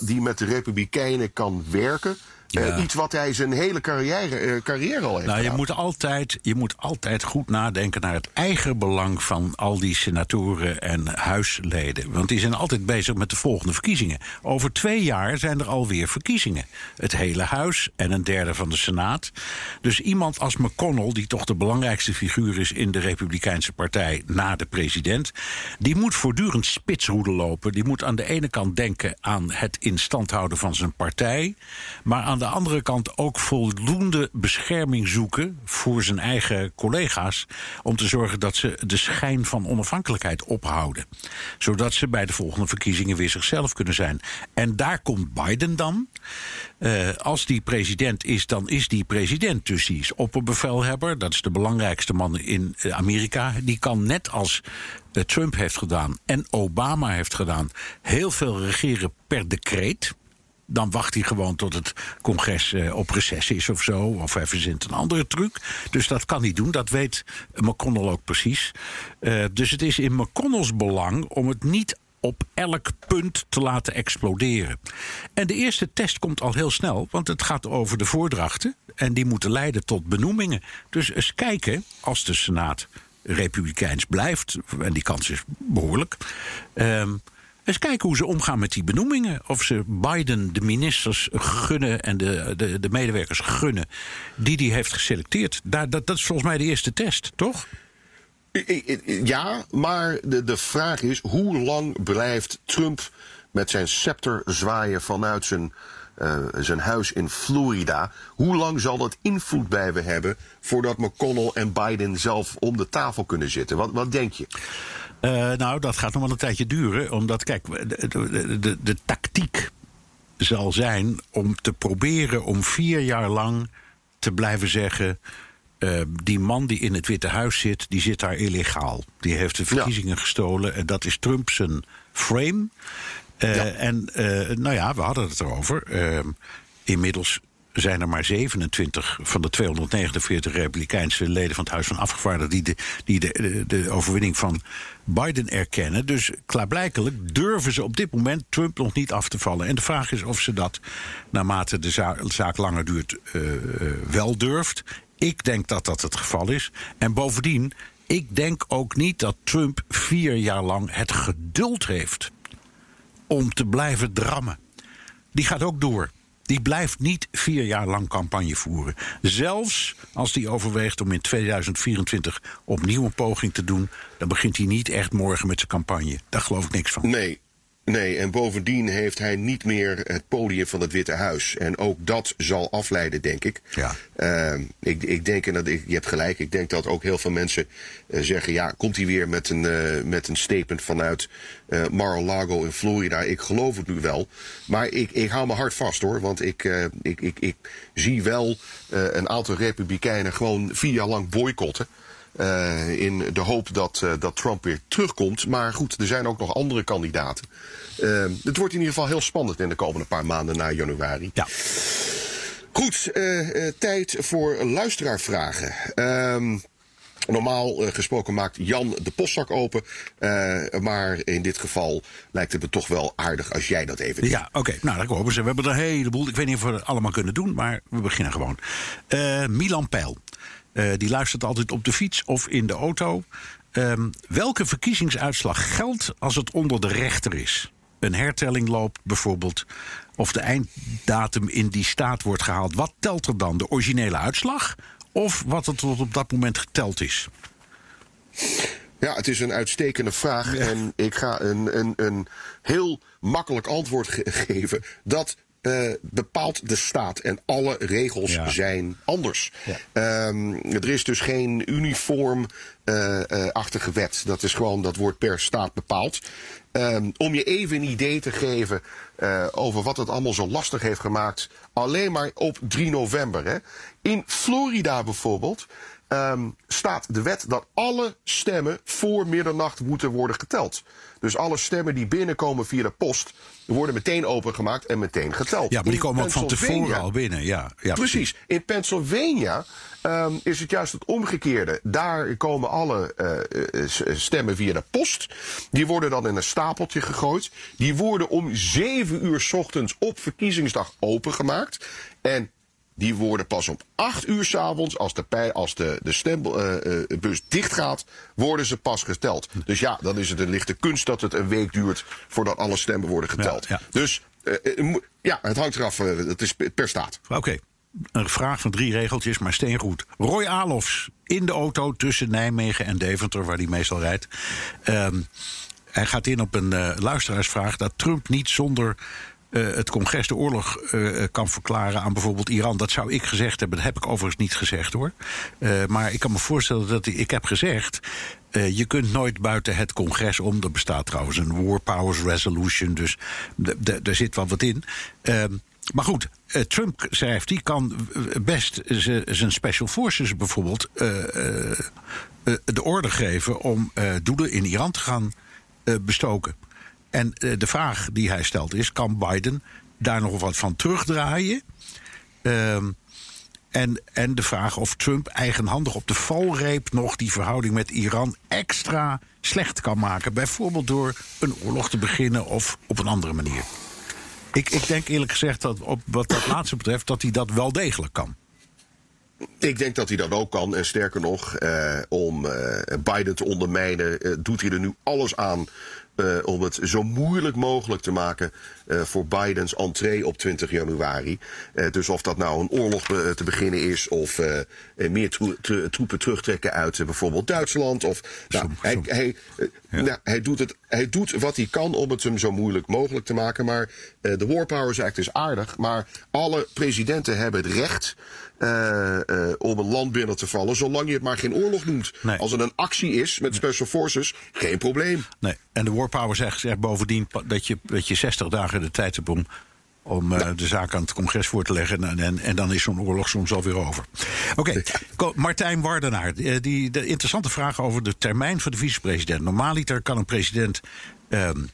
die met de Republikeinen kan werken? Eh, iets wat hij zijn hele carrière, eh, carrière al heeft Nou, je moet, altijd, je moet altijd goed nadenken naar het eigen belang van al die senatoren en huisleden. Want die zijn altijd bezig met de volgende verkiezingen. Over twee jaar zijn er alweer verkiezingen. Het hele huis en een derde van de Senaat. Dus iemand als McConnell, die toch de belangrijkste figuur is in de Republikeinse Partij na de president, die moet voortdurend spitsroede lopen. Die moet aan de ene kant denken aan het in stand houden van zijn partij, maar aan de andere kant ook voldoende bescherming zoeken voor zijn eigen collega's. Om te zorgen dat ze de schijn van onafhankelijkheid ophouden. Zodat ze bij de volgende verkiezingen weer zichzelf kunnen zijn. En daar komt Biden dan. Eh, als die president is, dan is die president. Dus die is opperbevelhebber. Dat is de belangrijkste man in Amerika. Die kan net als eh, Trump heeft gedaan en Obama heeft gedaan, heel veel regeren per decreet. Dan wacht hij gewoon tot het congres eh, op reces is of zo. Of hij verzint een andere truc. Dus dat kan hij doen. Dat weet McConnell ook precies. Eh, dus het is in McConnells belang om het niet op elk punt te laten exploderen. En de eerste test komt al heel snel, want het gaat over de voordrachten. En die moeten leiden tot benoemingen. Dus eens kijken, als de Senaat republikeins blijft, en die kans is behoorlijk. ehm, eens kijken hoe ze omgaan met die benoemingen. Of ze Biden de ministers gunnen en de, de, de medewerkers gunnen die die heeft geselecteerd. Daar, dat, dat is volgens mij de eerste test, toch? Ja, maar de, de vraag is: hoe lang blijft Trump met zijn scepter zwaaien vanuit zijn, eh, zijn huis in Florida? Hoe lang zal dat invloed blijven hebben voordat McConnell en Biden zelf om de tafel kunnen zitten? Wat, wat denk je? Eh, nou, dat gaat nog wel een tijdje duren. Omdat, kijk, de, de, de, de tactiek zal zijn om te proberen om vier jaar lang te blijven zeggen. eh, die man die in het Witte Huis zit, die zit daar illegaal. Die heeft de verkiezingen gestolen en dat is Trump zijn frame. Eh, Ja. En nou ja, we hadden het erover. Inmiddels zijn er maar 27 van de 249 Republikeinse leden van het Huis van Afgevaardigden die de, die de, de, overwinning van Biden erkennen. Dus klaarblijkelijk durven ze op dit moment Trump nog niet af te vallen. En de vraag is of ze dat naarmate de za- zaak langer duurt eh, eh, wel durft. Ik denk dat dat het geval is. En bovendien, ik denk ook niet dat Trump vier jaar lang het geduld heeft om te blijven drammen. Die gaat ook door. Die blijft niet vier jaar lang campagne voeren. Zelfs als hij overweegt om in 2024 opnieuw een poging te doen, dan begint hij niet echt morgen met zijn campagne. Daar geloof ik niks van. Nee. Nee, en bovendien heeft hij niet meer het podium van het Witte Huis. En ook dat zal afleiden, denk ik. Ja. Uh, ik, ik denk, en dat, ik, je hebt gelijk, ik denk dat ook heel veel mensen uh, zeggen... ja, komt hij weer met een, uh, met een statement vanuit Mar-a-Lago in Florida? Ik geloof het nu wel. Maar ik, ik hou me hard vast, hoor. Want ik, ik, ik, ik zie wel een aantal republikeinen gewoon vier jaar lang boycotten... Uh, in de hoop dat, uh, dat Trump weer terugkomt. Maar goed, er zijn ook nog andere kandidaten. Uh, het wordt in ieder geval heel spannend in de komende paar maanden na januari. Ja. Goed, tijd voor luisteraarvragen. Ehm, normaal gesproken maakt Jan de postzak open. maar in dit geval lijkt het me toch wel aardig als jij dat even doet. Ja, oké. Okay. Nou, daar komen ze. We hebben er een heleboel. Ik weet niet of we het allemaal kunnen doen, maar we beginnen gewoon. Milan Peil. Uh, die luistert altijd op de fiets of in de auto. Um, welke verkiezingsuitslag geldt als het onder de rechter is? Een hertelling loopt bijvoorbeeld, of de einddatum in die staat wordt gehaald. Wat telt er dan? De originele uitslag of wat er tot op dat moment geteld is? Ja, het is een uitstekende vraag. Ja. En ik ga een, een, een heel makkelijk antwoord ge geven. Dat uh, bepaalt de staat en alle regels ja. zijn anders. Ja. Um, er is dus geen uniform uh, uh, achtige wet. Dat is gewoon, dat wordt per staat bepaald. Um, om je even een idee te geven over wat het allemaal zo lastig heeft gemaakt. Alleen maar op 3 november. Hè. In Florida bijvoorbeeld um, staat de wet dat alle stemmen voor middernacht moeten worden geteld. Dus alle stemmen die binnenkomen via de post worden meteen opengemaakt en meteen geteld. Ja, maar die komen ook van tevoren al binnen. Ja, ja precies. In Pennsylvania um, is het juist het omgekeerde. Daar komen alle uh, stemmen via de post. Die worden dan in een stapeltje gegooid. Die worden om 7 uur s ochtends op verkiezingsdag opengemaakt. En die worden pas om 8 uur s'avonds, als de, pij, als de, de stembus uh, dicht gaat, worden ze pas geteld. Dus ja, dan is het een lichte kunst dat het een week duurt voordat alle stemmen worden geteld. Ja, ja. Dus uh, ja, het hangt eraf, uh, het is per staat. Oké. Okay. Een vraag van drie regeltjes, maar steengoed. Roy Alofs in de auto tussen Nijmegen en Deventer, waar hij meestal rijdt. Um, hij gaat in op een uh, luisteraarsvraag dat Trump niet zonder uh, het congres de oorlog uh, kan verklaren aan bijvoorbeeld Iran. Dat zou ik gezegd hebben. Dat heb ik overigens niet gezegd hoor. Maar ik kan me voorstellen dat ik, ik heb gezegd. je kunt nooit buiten het congres om. Er bestaat trouwens een War Powers Resolution. Dus daar zit wel wat in. Ehm, maar goed, Trump schrijft, die kan best zijn special forces bijvoorbeeld de orde geven om doelen in Iran te gaan bestoken. En de vraag die hij stelt is: kan Biden daar nog wat van terugdraaien? Um, en, en de vraag of Trump eigenhandig op de valreep nog die verhouding met Iran extra slecht kan maken. Bijvoorbeeld door een oorlog te beginnen of op een andere manier. Ik, ik denk eerlijk gezegd dat op wat dat laatste betreft, dat hij dat wel degelijk kan. Ik denk dat hij dat ook kan. En sterker nog, eh, om eh, Biden te ondermijnen, eh, doet hij er nu alles aan uh, om het zo moeilijk mogelijk te maken uh, voor Bidens entree op 20 januari. Uh, dus of dat nou een oorlog be te beginnen is of meer tro troepen terugtrekken uit bijvoorbeeld Duitsland. Of, nou, hij, hij, ja. nou, hij, doet het, hij doet wat hij kan om het hem zo moeilijk mogelijk te maken. Maar de War Powers Act is aardig. Maar alle presidenten hebben het recht uh, uh, om een land binnen te vallen, zolang je het maar geen oorlog noemt. Nee. Als het een actie is met special forces, geen probleem. Nee. En de War Power zegt, zegt bovendien dat je, dat je 60 dagen de tijd hebt om, om uh, de zaak aan het congres voor te leggen. En, en, en dan is zo'n oorlog soms alweer over. Oké, okay. Martijn Wardenaar. Die, de interessante vraag over de termijn van de vicepresident. Normaaliter kan een president. Um,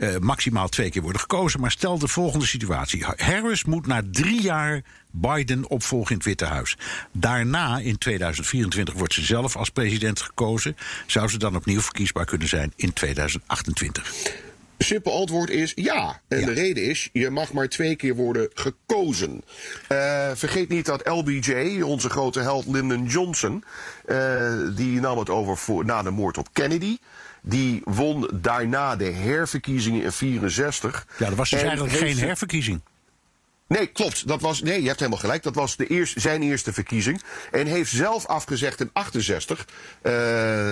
uh, maximaal twee keer worden gekozen. Maar stel de volgende situatie. Harris moet na drie jaar Biden opvolgen in het Witte Huis. Daarna, in 2024, wordt ze zelf als president gekozen. Zou ze dan opnieuw verkiesbaar kunnen zijn in 2028? Simpel antwoord is ja. En ja. de reden is, je mag maar twee keer worden gekozen. Uh, vergeet niet dat LBJ, onze grote held Lyndon Johnson... Uh, die nam het over voor, na de moord op Kennedy... Die won daarna de herverkiezingen in 64. Ja, dat was dus eigenlijk geen herverkiezing. Nee, klopt. Dat was, nee, je hebt helemaal gelijk. Dat was de eerste, zijn eerste verkiezing. En heeft zelf afgezegd in 68. Uh,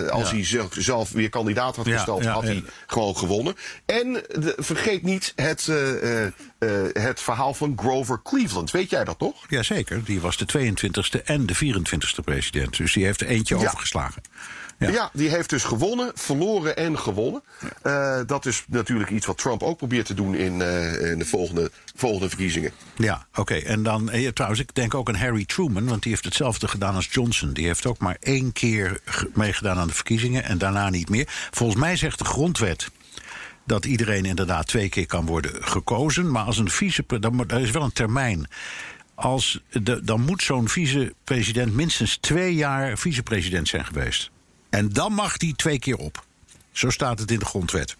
als Ja. hij zelf, zelf weer kandidaat had gesteld, ja, had hij gewoon gewonnen. En de- vergeet niet het, eh, eh, eh, het verhaal van Grover Cleveland. Weet jij dat nog? Jazeker, die was de 22e en de 24e president. Dus die heeft er eentje overgeslagen. Ja. Ja. die heeft dus gewonnen, verloren en gewonnen. Eh, dat is natuurlijk iets wat Trump ook probeert te doen in, eh, in de volgende, volgende verkiezingen. Ja, oké. En dan, eh, trouwens, ik denk ook aan Harry Truman, want die heeft hetzelfde gedaan als Johnson. Die heeft ook maar één keer ge- meegedaan aan de verkiezingen en daarna niet meer. Volgens mij zegt de grondwet dat iedereen inderdaad twee keer kan worden gekozen. Maar als een vice, dan moet- er is wel een termijn. Als de, dan moet zo'n vicepresident minstens twee jaar vicepresident zijn geweest. En dan mag die twee keer op. Zo staat het in de grondwet.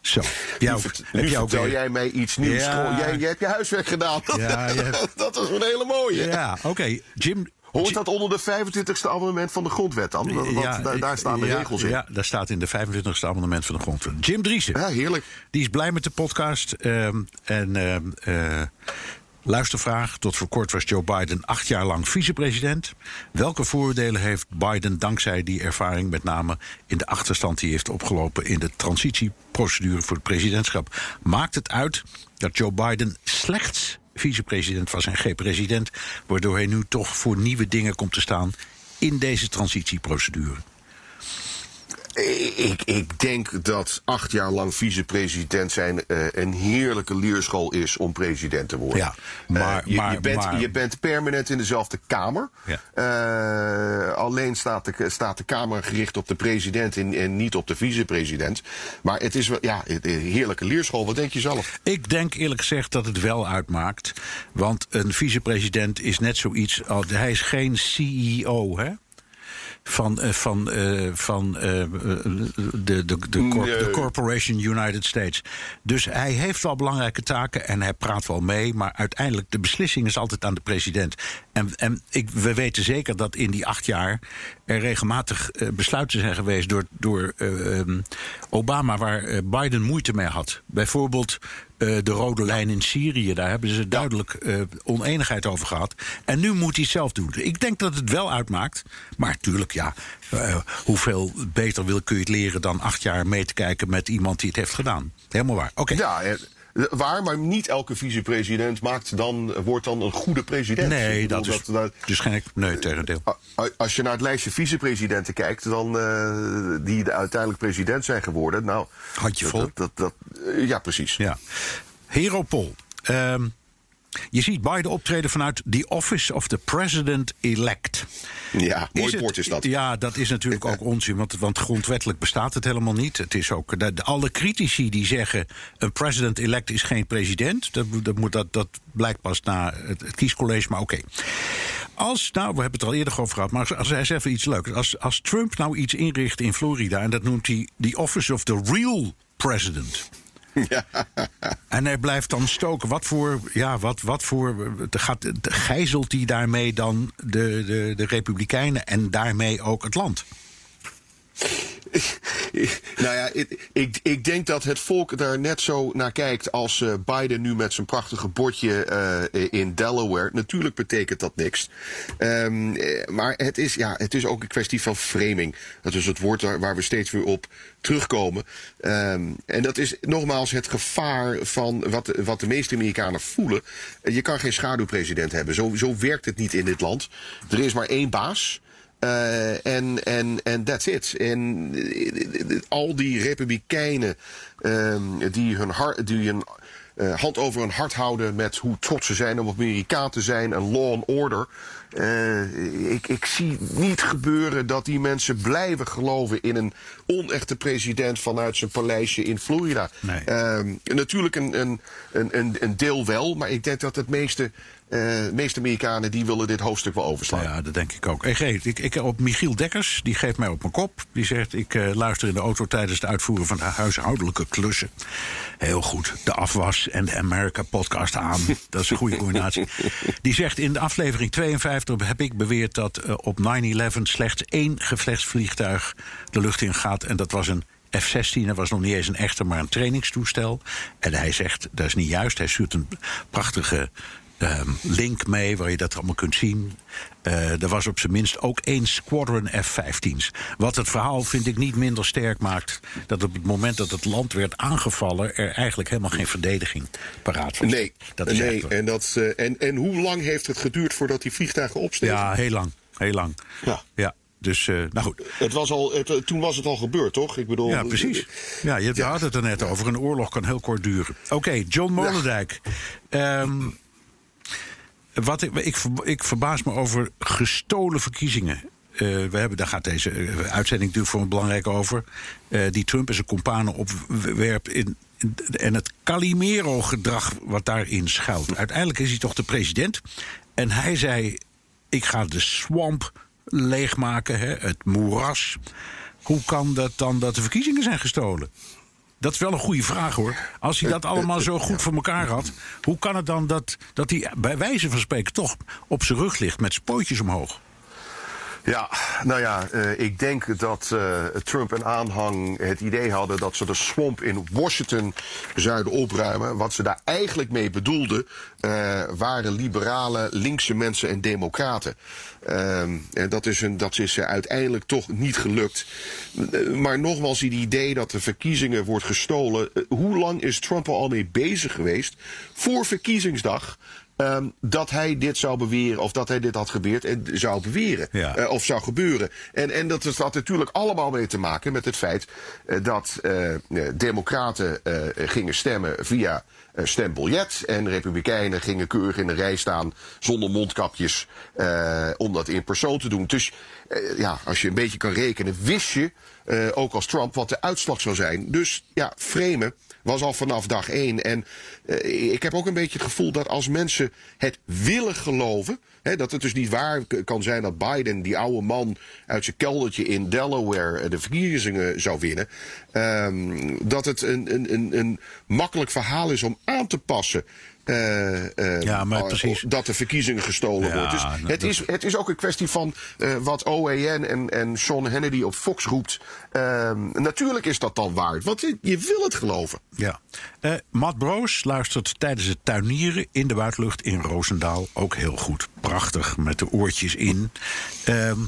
Zo. Ja, nu vert- ook vertel weer- jij mij iets nieuws. Ja. Jij, jij hebt je huiswerk gedaan. Ja, hebt- dat was een hele mooie. Ja, oké. Jim. Hoort dat onder de 25e amendement van de grondwet dan? Want Ja, daar, daar staan de regels in. Ja, daar staat in de 25e amendement van de grondwet. Jim Driessen. Ja, heerlijk. Die is blij met de podcast. ehm, en ehm, eh, luistervraag. Tot voor kort was Joe Biden acht jaar lang vicepresident. Welke voordelen heeft Biden dankzij die ervaring... met name in de achterstand die heeft opgelopen... in de transitieprocedure voor het presidentschap? Maakt het uit dat Joe Biden slechts vicepresident was en geen president... waardoor hij nu toch voor nieuwe dingen komt te staan... in deze transitieprocedure? Ik, ik denk dat acht jaar lang vicepresident zijn eh, een heerlijke leerschool is om president te worden. Ja, maar- Eh, je, maar- je, bent, maar- je bent permanent in dezelfde kamer. Ja. Eh, alleen staat de, staat de Kamer gericht op de president en, en niet op de vicepresident. Maar het is wel ja, een heerlijke leerschool. Wat denk je zelf? Ik denk eerlijk gezegd dat het wel uitmaakt. Want een vicepresident is net zoiets. Als, hij is geen CEO, hè? Van, eh, van, eh, van eh, de, de, de, corp- de Corporation United States. Dus hij heeft wel belangrijke taken en hij praat wel mee. Maar uiteindelijk, de beslissing is altijd aan de president. En, en ik, we weten zeker dat in die acht jaar er regelmatig besluiten zijn geweest door, door eh, ehm, Obama waar Biden moeite mee had. Bijvoorbeeld eh, de rode lijn in Syrië. Daar hebben ze duidelijk eh, oneenigheid over gehad. En nu moet hij het zelf doen. Ik denk dat het wel uitmaakt. Maar tuurlijk, ja. eh, hoeveel beter wil, kun je het leren dan acht jaar mee te kijken met iemand die het heeft gedaan? Helemaal waar. Oké. Ja, waar, maar niet elke vicepresident maakt dan, wordt dan een goede president. Nee, dat is. Dus geen. Nee, tegendeel. Als je naar het lijstje vicepresidenten kijkt, dan eh, die de uiteindelijk president zijn geworden. Nou, Handje vol. Dat, dat, dat, ja, precies. Ja. Hero Paul. Je ziet Biden optreden vanuit the Office of the President-elect. Ja, mooi Is het- woord is dat. Ja, dat is natuurlijk ook onzin, want, want grondwettelijk bestaat het helemaal niet. Het is ook, de, de- alle critici die zeggen een president-elect is geen president, dat, dat, moet, dat, dat blijkt pas na het, het kiescollege, maar oké. Als, nou, we hebben het er al eerder over gehad, maar als, als hij is even iets leuks. Als, als Trump nou iets inricht in Florida en dat noemt hij the Office of the Real President. En hij blijft dan stoken. Wat voor. Ja, wat, wat voor. Gaat, gijzelt hij daarmee dan de, de, de Republikeinen en daarmee ook het land? nou ja, ik, ik, ik denk dat het volk daar net zo naar kijkt als eh, Biden nu met zijn prachtige bordje eh, in Delaware. Natuurlijk betekent dat niks. Ehm, eh, maar het is, ja, het is ook een kwestie van framing. Dat is het woord waar, we steeds weer op terugkomen. Ehm, en dat is nogmaals het gevaar van wat, wat de meeste Amerikanen voelen. Je kan geen schaduwpresident hebben. Zo, zo werkt het niet in dit land. Er is maar één baas. Eh, En en en that's it. En eh, al die republikeinen ehm, die hun, hart, die hun eh, hand over hun hart houden met hoe trots ze zijn om Amerikaan te zijn en law and order. Ik, ik zie niet gebeuren dat die mensen blijven geloven in een onechte president vanuit zijn paleisje in Florida. Nee. Ehm, natuurlijk een, een, een, een, een deel wel, maar ik denk dat het meeste, eh, meeste Amerikanen die willen dit hoofdstuk wel overslaan. Ja, dat denk ik ook. Geef- ik, ik, op Michiel Dekkers, die geeft mij op mijn kop. Die zegt, ik eh, luister in de auto tijdens het uitvoeren van de huishoudelijke klussen. Heel goed, de afwas en de America podcast aan. Dat is een goede combinatie. Die zegt, in de aflevering 52 heb ik beweerd dat eh, op 9-11 slechts één gevechtsvliegtuig de lucht in gaat. En dat was een F-16. Dat was nog niet eens een echte, maar een trainingstoestel. En hij zegt, dat is niet juist. Hij stuurt een prachtige ehm, link mee waar je dat allemaal kunt zien. Eh, er was op zijn minst ook één Squadron F-15's. Wat het verhaal, vind ik, niet minder sterk maakt... dat op het moment dat het land werd aangevallen... er eigenlijk helemaal geen verdediging paraat was. Nee, dat is nee. En, dat, eh, en, en hoe lang heeft het geduurd voordat die vliegtuigen opstegen? Ja, heel lang. Heel lang. Ja. ja. Dus, eh, nou goed. Het was al, het, toen was het al gebeurd, toch? Ik bedoel, Ja, precies. Ja, je Ja. had het er net over. Een oorlog kan heel kort duren. Oké, John Molendijk. Ehm, wat ik, ik, ver- ik verbaas me over gestolen verkiezingen. Eh, we hebben, daar gaat deze eh, uitzending natuurlijk voor een belangrijk over. eh, die Trump en zijn companen opwerpt in- en het Calimero-gedrag wat daarin schuilt. Uiteindelijk is hij toch de president. En hij zei: Ik ga de swamp leegmaken, hè, het moeras. Hoe kan dat dan dat de verkiezingen zijn gestolen? Dat is wel een goede vraag hoor. Als hij dat allemaal zo goed voor elkaar had, hoe kan het dan dat, dat hij bij wijze van spreken toch op zijn rug ligt met zijn pootjes omhoog? Ja, nou ja, eh, ik denk dat eh, Trump en aanhang het idee hadden dat ze de swamp in Washington zouden opruimen. Wat ze daar eigenlijk mee bedoelden, eh, waren liberale, linkse mensen en democraten. Ehm, en dat is, een, dat is uiteindelijk toch niet gelukt. Maar nogmaals, het idee dat de verkiezingen wordt gestolen. hoe lang is Trump al mee bezig geweest voor verkiezingsdag? Ehm, dat hij dit zou beweren, of dat hij dit had gebeurd en zou beweren. Ja. Eh, of zou gebeuren. En, en dat had natuurlijk allemaal mee te maken met het feit eh, dat eh, Democraten gingen stemmen via stembiljet. En Republikeinen gingen keurig in de rij staan zonder mondkapjes om dat in persoon te doen. Dus ja, als je een beetje kan rekenen, wist je, ook als Trump, wat de uitslag zou zijn. Dus ja, framen was al vanaf dag één. En eh, ik heb ook een beetje het gevoel dat als mensen het willen geloven. Hè, dat het dus niet waar kan zijn dat Biden, die oude man uit zijn keldertje in Delaware, eh, de verkiezingen zou winnen. ehm, dat het een, een, een, een makkelijk verhaal is om aan te passen. Eh, eh, Ja, maar eh, precies. Dat de verkiezingen gestolen Ja, worden. Dus het, is, het is ook een kwestie van wat OAN en, en Sean Hannity op Fox roept. Natuurlijk is dat dan waar. Want je, je wil het geloven. Ja. Matt Broos luistert tijdens het tuinieren in de buitenlucht in Roosendaal ook heel goed. Prachtig, met de oortjes in. Ehm,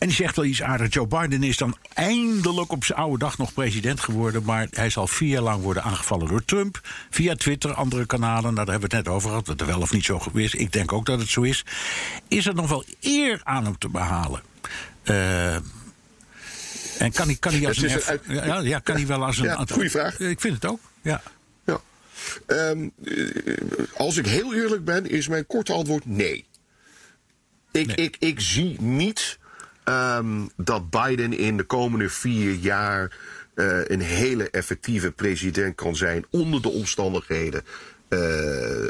en die zegt wel iets aardigs. Joe Biden is dan eindelijk op zijn oude dag nog president geworden. Maar hij zal vier jaar lang worden aangevallen door Trump. Via Twitter, andere kanalen. Nou, daar hebben we het net over gehad. Dat er wel of niet zo is. Ik denk ook dat het zo is. Is er nog wel eer aan hem te behalen? Eh, en kan hij, kan hij als een... ja, ja, kan hij wel als een... Ja, goeie vraag. Ik vind het ook, ja. Ja. Ehm, eh, als ik heel eerlijk ben, is mijn korte antwoord nee. Ik, Nee. ik, ik zie niet ehm, dat Biden in de komende vier jaar eh, een hele effectieve president kan zijn onder de omstandigheden eh,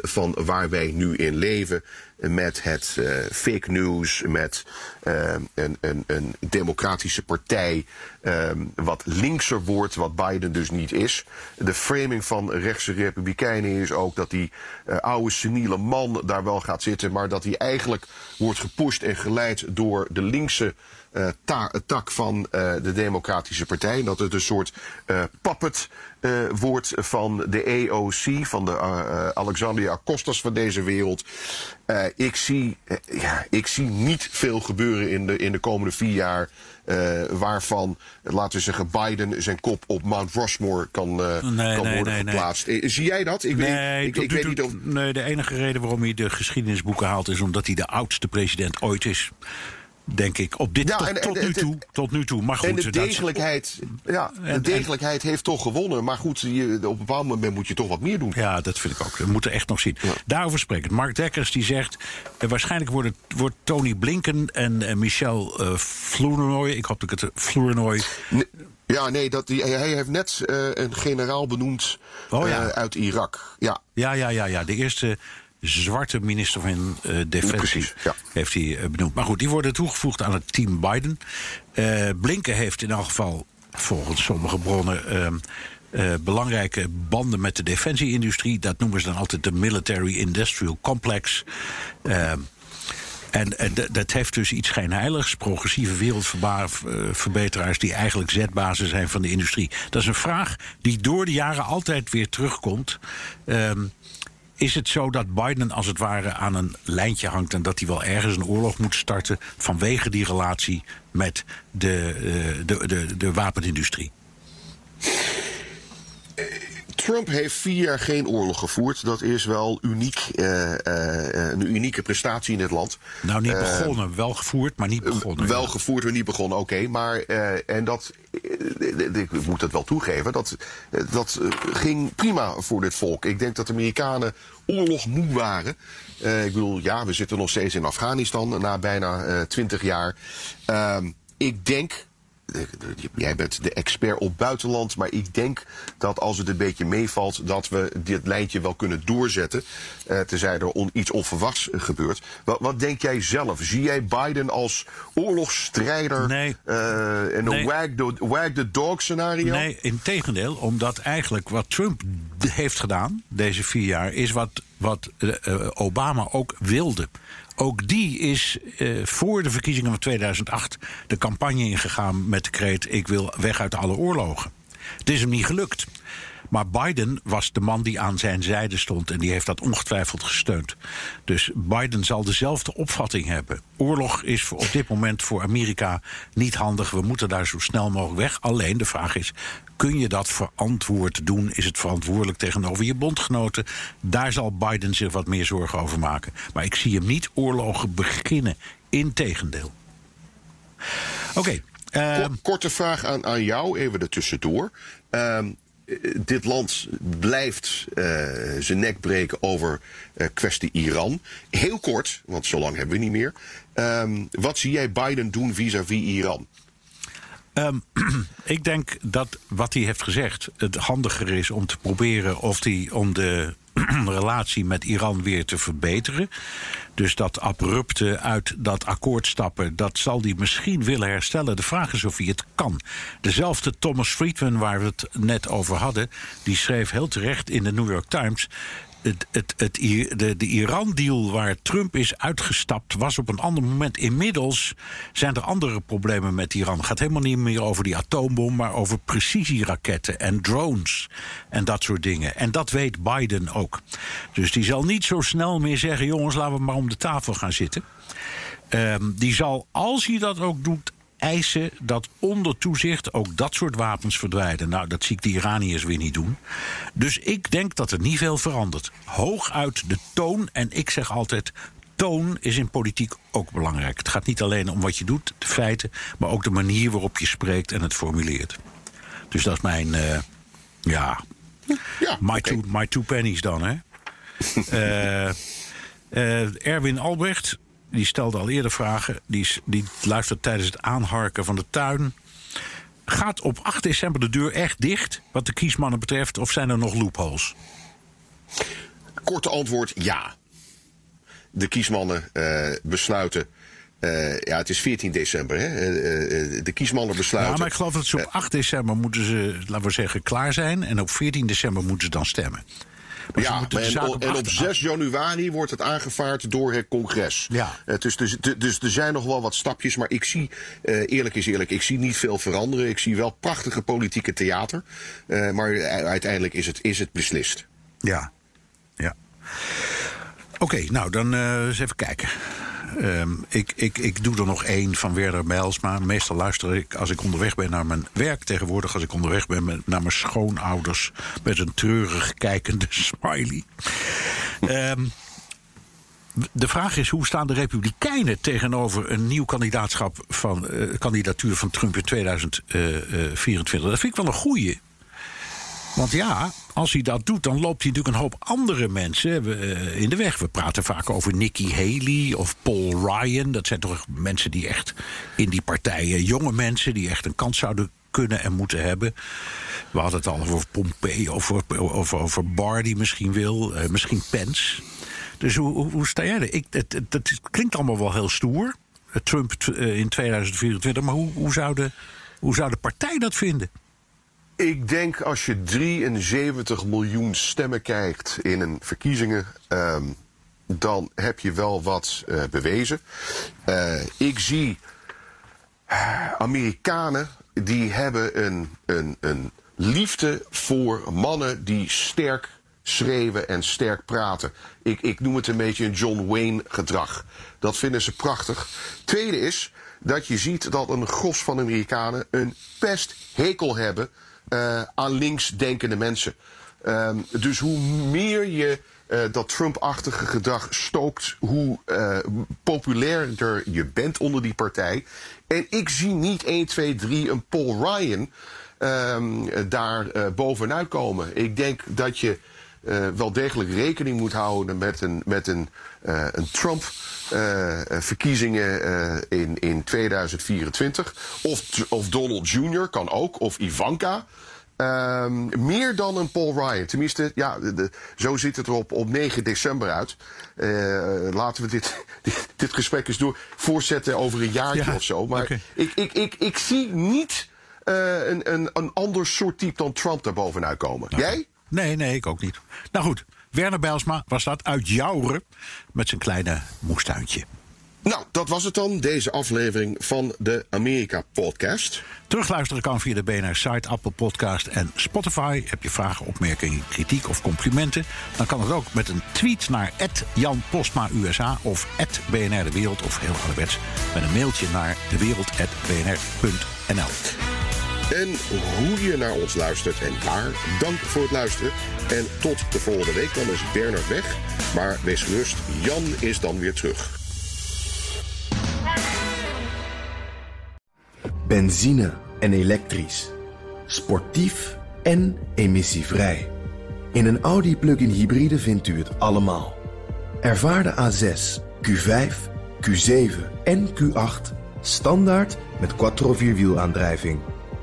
van waar wij nu in leven. Met het eh, fake news, met eh, een, een, een democratische partij eh, wat linkser wordt, wat Biden dus niet is. De framing van rechtse republikeinen is ook dat die oude seniele man daar wel gaat zitten, maar dat hij eigenlijk wordt gepusht en geleid door de linkse ta- tak van de Democratische Partij. Dat het een soort eh puppet wordt van de AOC, van de Alexandria Costas van deze wereld. Eh, ik, zie, eh, ja, ik zie niet veel gebeuren in de, in de komende vier jaar. eh, waarvan, laten we zeggen, Biden zijn kop op Mount Rushmore kan, Nee, kan nee, worden nee, geplaatst. Zie jij dat? Ik, weet- Nee, ik, ik weet niet of. nee, de enige reden waarom hij de geschiedenisboeken haalt... is omdat hij de oudste president ooit is. Denk ik. Op dit, Ja, tot, en- en- tot nu toe. Tot nu toe. Maar goed, En de dat- degelijkheid, ja, de degelijkheid heeft toch gewonnen. Maar goed, je, op een bepaald moment moet je toch wat meer doen. Ja, dat vind ik ook. We moeten echt nog zien. Daarover spreken. Mark Dekkers die zegt... eh, waarschijnlijk worden, wordt Tony Blinken en eh, Michel eh Flournoy... ik hoop dat ik het... eh, Flournoy... Nee, Ja, nee, dat, die, hij heeft net eh, een generaal benoemd Oh, ja. eh, uit Irak. Ja, Ja, ja, ja, ja. De eerste zwarte minister van eh, Defensie Precies, ja. heeft hij eh, benoemd. Maar goed, die worden toegevoegd aan het team Biden. Eh, Blinken heeft in elk geval, volgens sommige bronnen... ehm, eh, belangrijke banden met de defensieindustrie. Dat noemen ze dan altijd de Military Industrial Complex. Ehm, En, dat heeft dus iets schijnheiligs. Progressieve wereldverbeteraars die eigenlijk zetbazen zijn van de industrie. Dat is een vraag die door de jaren altijd weer terugkomt. Ehm, is het zo dat Biden als het ware aan een lijntje hangt en dat hij wel ergens een oorlog moet starten vanwege die relatie met de, eh, de, de, de wapenindustrie? Trump heeft vier jaar geen oorlog gevoerd. Dat is wel uniek, eh, eh, een unieke prestatie in het land. Nou, niet Eh, begonnen, wel gevoerd, maar niet begonnen. Wel ja. gevoerd, maar niet begonnen, oké. maar, eh, en dat, eh, ik moet dat wel toegeven, dat, eh, dat eh, ging prima voor dit volk. Ik denk dat de Amerikanen oorlog moe waren. Eh, ik bedoel, ja, we zitten nog steeds in Afghanistan na bijna twintig jaar. Ehm, ik denk, eh, jij bent de expert op buitenland, maar ik denk dat als het een beetje meevalt, dat we dit lijntje wel kunnen doorzetten. eh, tenzij er on- iets onverwachts eh, gebeurt. Wat, wat denk jij zelf? Zie jij Biden als oorlogsstrijder? Nee. eh, en een wag, the, wag the dog scenario? Nee, in tegendeel, omdat eigenlijk wat Trump heeft gedaan deze vier jaar, is wat, wat eh, eh, Obama ook wilde. Ook die is eh, voor de verkiezingen van 2008 de campagne ingegaan met de kreet: Ik wil weg uit alle oorlogen. Het is hem niet gelukt. Maar Biden was de man die aan zijn zijde stond en die heeft dat ongetwijfeld gesteund. Dus Biden zal dezelfde opvatting hebben. Oorlog is voor- op dit moment voor Amerika niet handig. We moeten daar zo snel mogelijk weg. Alleen de vraag is: kun je dat verantwoord doen? Is het verantwoordelijk tegenover je bondgenoten? Daar zal Biden zich wat meer zorgen over maken. Maar ik zie hem niet oorlogen beginnen. Integendeel. Oké. ehm, Ko- Korte vraag aan, aan jou, even ertussendoor. Eh, dit land blijft eh, zijn nek breken over eh, kwestie Iran. Heel kort, want zo lang hebben we niet meer. Ehm, wat zie jij Biden doen vis-à-vis Iran? Ehm, ik denk dat wat hij heeft gezegd het handiger is om te proberen of die, om de relatie met Iran weer te verbeteren. Dus dat abrupte uit dat akkoord stappen, dat zal hij misschien willen herstellen. De vraag is of hij het kan. Dezelfde Thomas Friedman, waar we het net over hadden, die schreef heel terecht in de New York Times. Het, het, de, de Iran-deal waar Trump is uitgestapt, was op een ander moment. Inmiddels zijn er andere problemen met Iran. Het gaat helemaal niet meer over die atoombom, maar over precisieraketten en drones en dat soort dingen. En dat weet Biden ook. Dus die zal niet zo snel meer zeggen: jongens, laten we maar om de tafel gaan zitten. Ehm, die zal, als hij dat ook doet, eisen dat onder toezicht ook dat soort wapens verdwijnen. Nou, dat zie ik de Iraniërs weer niet doen. Dus ik denk dat er niet veel verandert. Hooguit de toon, en ik zeg altijd. Toon is in politiek ook belangrijk. Het gaat niet alleen om wat je doet, de feiten, maar ook de manier waarop je spreekt en het formuleert. Dus dat is mijn, eh, ja, Ja, my, two, my two pennies dan, hè? Eh, eh, Erwin Albrecht, die stelde al eerder vragen. Die, die luistert tijdens het aanharken van de tuin. Gaat op 8 december de deur echt dicht, wat de kiesmannen betreft, of zijn er nog loopholes? Korte antwoord ja. De kiesmannen eh, besluiten. eh, ja, het is 14 december. Hè? Eh, de kiesmannen besluiten. Ja, maar ik geloof dat ze op 8 december moeten ze, laten we zeggen, klaar zijn. En op 14 december moeten ze dan stemmen. Maar Ja, en, op acht- 6 januari wordt het aangevaard door het congres. Ja. Eh, dus, dus, dus er zijn nog wel wat stapjes, maar ik zie, eh, eerlijk is eerlijk, ik zie niet veel veranderen. Ik zie wel prachtige politieke theater, eh, maar uiteindelijk is het, is het beslist. Ja, ja. Oké, nou dan eens even kijken. Ehm, ik, ik, ik doe er nog één van Werder Mijlsma. Meestal luister ik als ik onderweg ben naar mijn werk. Tegenwoordig als ik onderweg ben naar mijn schoonouders... met een treurig kijkende smiley. Ehm, de vraag is, hoe staan de Republikeinen tegenover een nieuw kandidaatschap van, eh, kandidatuur van Trump in 2024? Dat vind ik wel een goeie. Want ja, als hij dat doet, dan loopt hij natuurlijk een hoop andere mensen eh, in de weg. We praten vaak over Nikki Haley of Paul Ryan. Dat zijn toch mensen die echt in die partijen, jonge mensen die echt een kans zouden kunnen en moeten hebben. We hadden het al over Pompeo, over, over, over Barr die misschien wil, eh, misschien Pence. Dus hoe, hoe, sta jij er? Ik, het, klinkt allemaal wel heel stoer, eh, Trump eh, in 2024, maar hoe, hoe, hoe zou de partij dat vinden? Ik denk als je 73 miljoen stemmen kijkt in een verkiezingen. ehm, dan heb je wel wat uh, bewezen. Uh, ik zie Amerikanen die hebben een, een, een liefde voor mannen die sterk schreeuwen en sterk praten. Ik, ik noem het een beetje een John Wayne gedrag. Dat vinden ze prachtig. Tweede is dat je ziet dat een gros van Amerikanen een pest hekel hebben uh, aan linksdenkende mensen. Um, dus hoe meer je uh, dat Trump-achtige gedrag stookt, hoe uh, populairder je bent onder die partij. En ik zie niet 1, 2, 3 een Paul Ryan um, daar bovenuit komen. Ik denk dat je uh, wel degelijk rekening moet houden met een, met een, uh, een Trump-verkiezingen in, in 2024. Of, of Donald Jr. kan ook, of Ivanka. Um, meer dan een Paul Ryan. Tenminste, ja, de, de, zo ziet het er op, op 9 december uit. Uh, laten we dit, dit, dit, gesprek eens door voortzetten over een jaartje ja, of zo. Maar okay. ik, ik, ik, ik zie niet uh, een, een, een ander soort type dan Trump daar bovenuit komen. Okay. Jij? Nee, nee, ik ook niet. Nou goed, Werner Bijlsma was dat uit Jouren met zijn kleine moestuintje. Nou, dat was het dan, deze aflevering van de Amerika-podcast. Terugluisteren kan via de BNR-site, Apple Podcast en Spotify. Heb je vragen, opmerkingen, kritiek of complimenten? Dan kan het ook met een tweet naar Jan Postma USA of BNR De Wereld of heel ouderwets met een mailtje naar dewereld.bnr.nl. En hoe je naar ons luistert en waar, dank voor het luisteren. En tot de volgende week, dan is Bernard weg. Maar wees gerust, Jan is dan weer terug. Benzine en elektrisch. Sportief en emissievrij. In een Audi plug-in hybride vindt u het allemaal. Ervaar de A6, Q5, Q7 en Q8 standaard met quattro vierwielaandrijving.